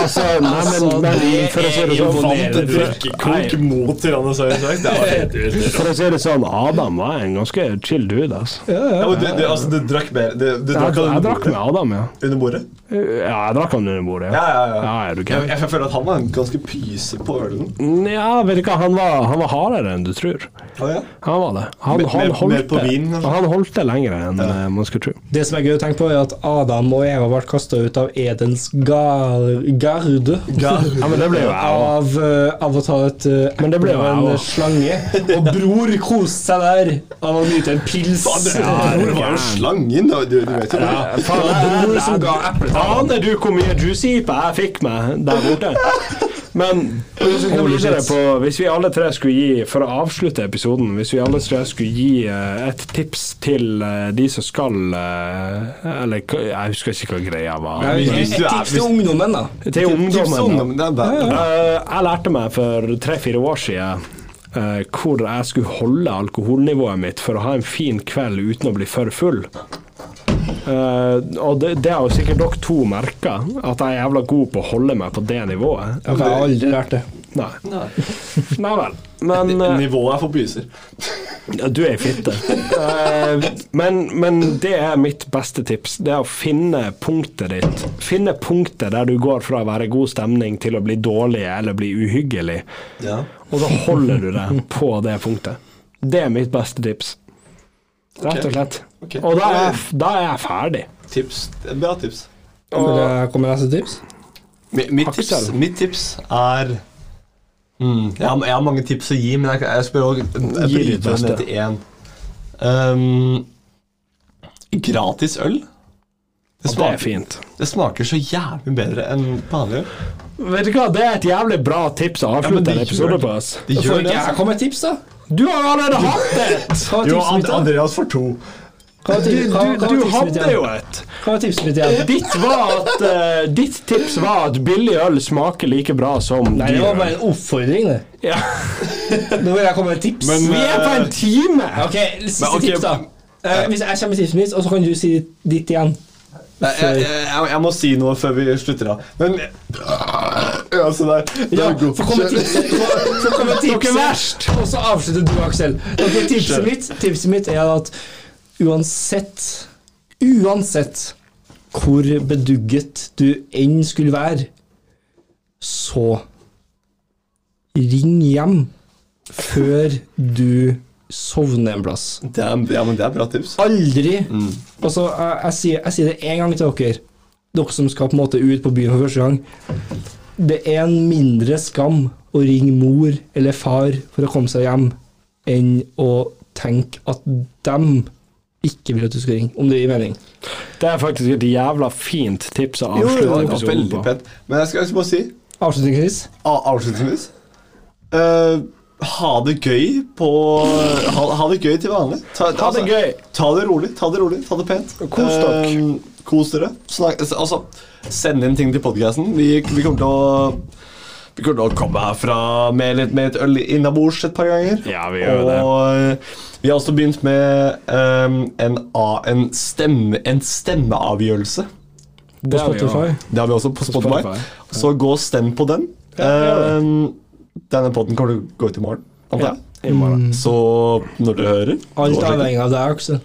Altså, nei, men, Altså, men for å si det sånn. Drikkekok mot Tyrannosaurus rex. Det var helt vilt. For å si det sånn, Adam var en ganske chill dude, altså. Ja, men du, du, altså, du drakk mer Du, du Jeg, drakk han jeg drakk med? Adam, ja. Under bordet? Ja, jeg drakk han under bordet, Ja, ja, ja. Ja, ja Jeg, jeg føler at han var en ganske pyse på ølen. Ja, vet hva, han var, han var hardere enn du tror. Ja. Han var det. Han, Mer- han, holdt, mer på det. vin, han holdt det lenger enn ja. man skulle tro. Det som er gøy å tenke på, er at Adam og Eva ble kasta ut av Edens gar garde. Ja, men det ble jo. Av, eh, av å ta et uh, Men det ble jo en også. slange. Og bror koste seg der av å nyte en pils. Ja, Bror var jo slangen, da. Du, du vet jo det. Faen, Det var bror som ga epletann. Aner du hvor mye juicype jeg fikk meg der borte? Men på, hvis vi alle tre skulle gi, for å avslutte episoden Hvis vi alle tre skulle gi eh, et tips til eh, de som skal eh, Eller jeg husker ikke hva greia var. Ja, Hvis- Et tips til ungdommen, da. Til ungdommen. da. Jeg lærte meg for tre-fire år siden hvor jeg skulle holde alkoholnivået mitt for å ha en fin kveld uten å bli for full. Eh, og det, det har jo sikkert dere to merka, at jeg er jævla god på å holde meg på det nivået. Jeg har aldri lært det. Nei. Nei *laughs* vel. Men uh, Nivået er for pyser. ja, du er ei fitte. Uh, men, men det er mitt beste tips. Det er å finne punktet ditt. Finne punktet der du går fra å være god stemning til å bli dårlig eller bli uhyggelig. Ja. Og så holder du deg på det punktet. Det er mitt beste tips. Rett og slett. Okay. Og da er, jeg, da er jeg ferdig. Tips. Bra tips. Og, jeg komme med neste tips? Mi- Mitt tips, mitt tips er mm, jeg, har, jeg har mange tips å gi, men jeg, jeg spør også Gi ditt beste. ned til én. Um, gratis øl. Det Og det er smaker, fint. det smaker så jævlig bedre enn vanlig øl. Vet du hva, det er et jævlig bra tips å avslutte ja, en episode på. oss. Det gjør det. jeg Altså. med et tips, da? Du har jo allerede hatt et! Du har Jo, tipset mitt, Andreas får to. Hva var Du, tips- du, hadde jo et. Hva var tipset mitt igjen? *laughs* Ditt, var at, eh, ditt tips var at billig øl smaker like bra som Nei, det dyr var øl. bare en oppfordring, det. Ja. *laughs* Nå vil jeg komme med et tips. Men, Vi er på en time! Ok, siste Men, ok, tips, da. Eh, hvis jeg kommer med tipset mitt, og så kan du si ditt igjen. Nei, jeg, jeg, jeg, må si noe før vi slutter av. Men Ja, se der. Ja, så kommer tipset, så, så kommer tipset og så avslutter du, Aksel. Okay, tipset mitt, tipset mitt er at uansett Uansett hvor bedugget du enn skulle være, så ring hjem før du sovner en plass. Det er, ja, men det er bra tips. Aldri Altså, jeg, jeg, sier, jeg sier det en gang til dere, dere som skal på en måte ut på byen for første gang. Det er en mindre skam å ringe mor eller far for å komme seg hjem, enn å tenke at dem ikke vil at du skal ringe, om det gir mening. Det er faktisk et jævla fint tips å avslutte episoden veldig på. pent. Men jeg skal, bare si Avslutningsvis a- avslutningsvis eh, ha det gøy på Ha, ha det gøy til vanlig. Ta, Ha det gøy. Ta det rolig, ta det rolig, ta det pent. Kos dere. Eh, kos dere. Snak, altså, send inn ting til podcasten. Vi, vi kommer til å vi kommer til å komme herfra med litt med et øl innabords et par ganger. Ja, vi gjør det. Og eh, vi har også begynt med um, en, en, stemme, en stemmeavgjørelse. På. Spotify. Det har vi også på Spotify. Spotify. Så gå og stem på den. gjør Eh, denne podden kommer til å gå ut i morgen, antar jeg. I morgen. Så når dere hører Alt avhengig av deg, Aksel.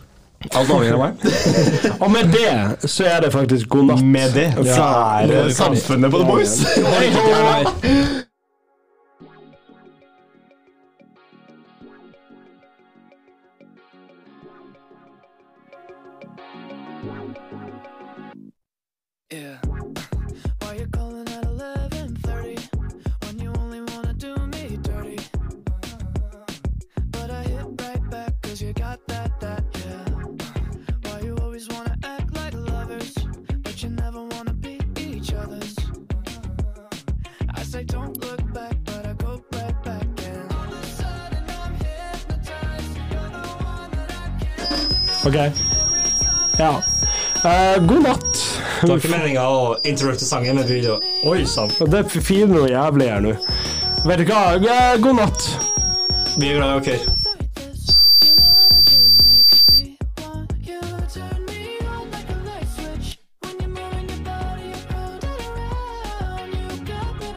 Alt avhengig av meg. *laughs* Og med det så er det faktisk god natt. Med det så er det samfunnet på The Boys. *laughs* Ok. Ja. Uh, god natt. Det var ikke meninga å interrupte sangen, med video. Oi sann. Det filer noe jævlig her nå. Vet du hva? Eh, God natt. Vi er glad i dere.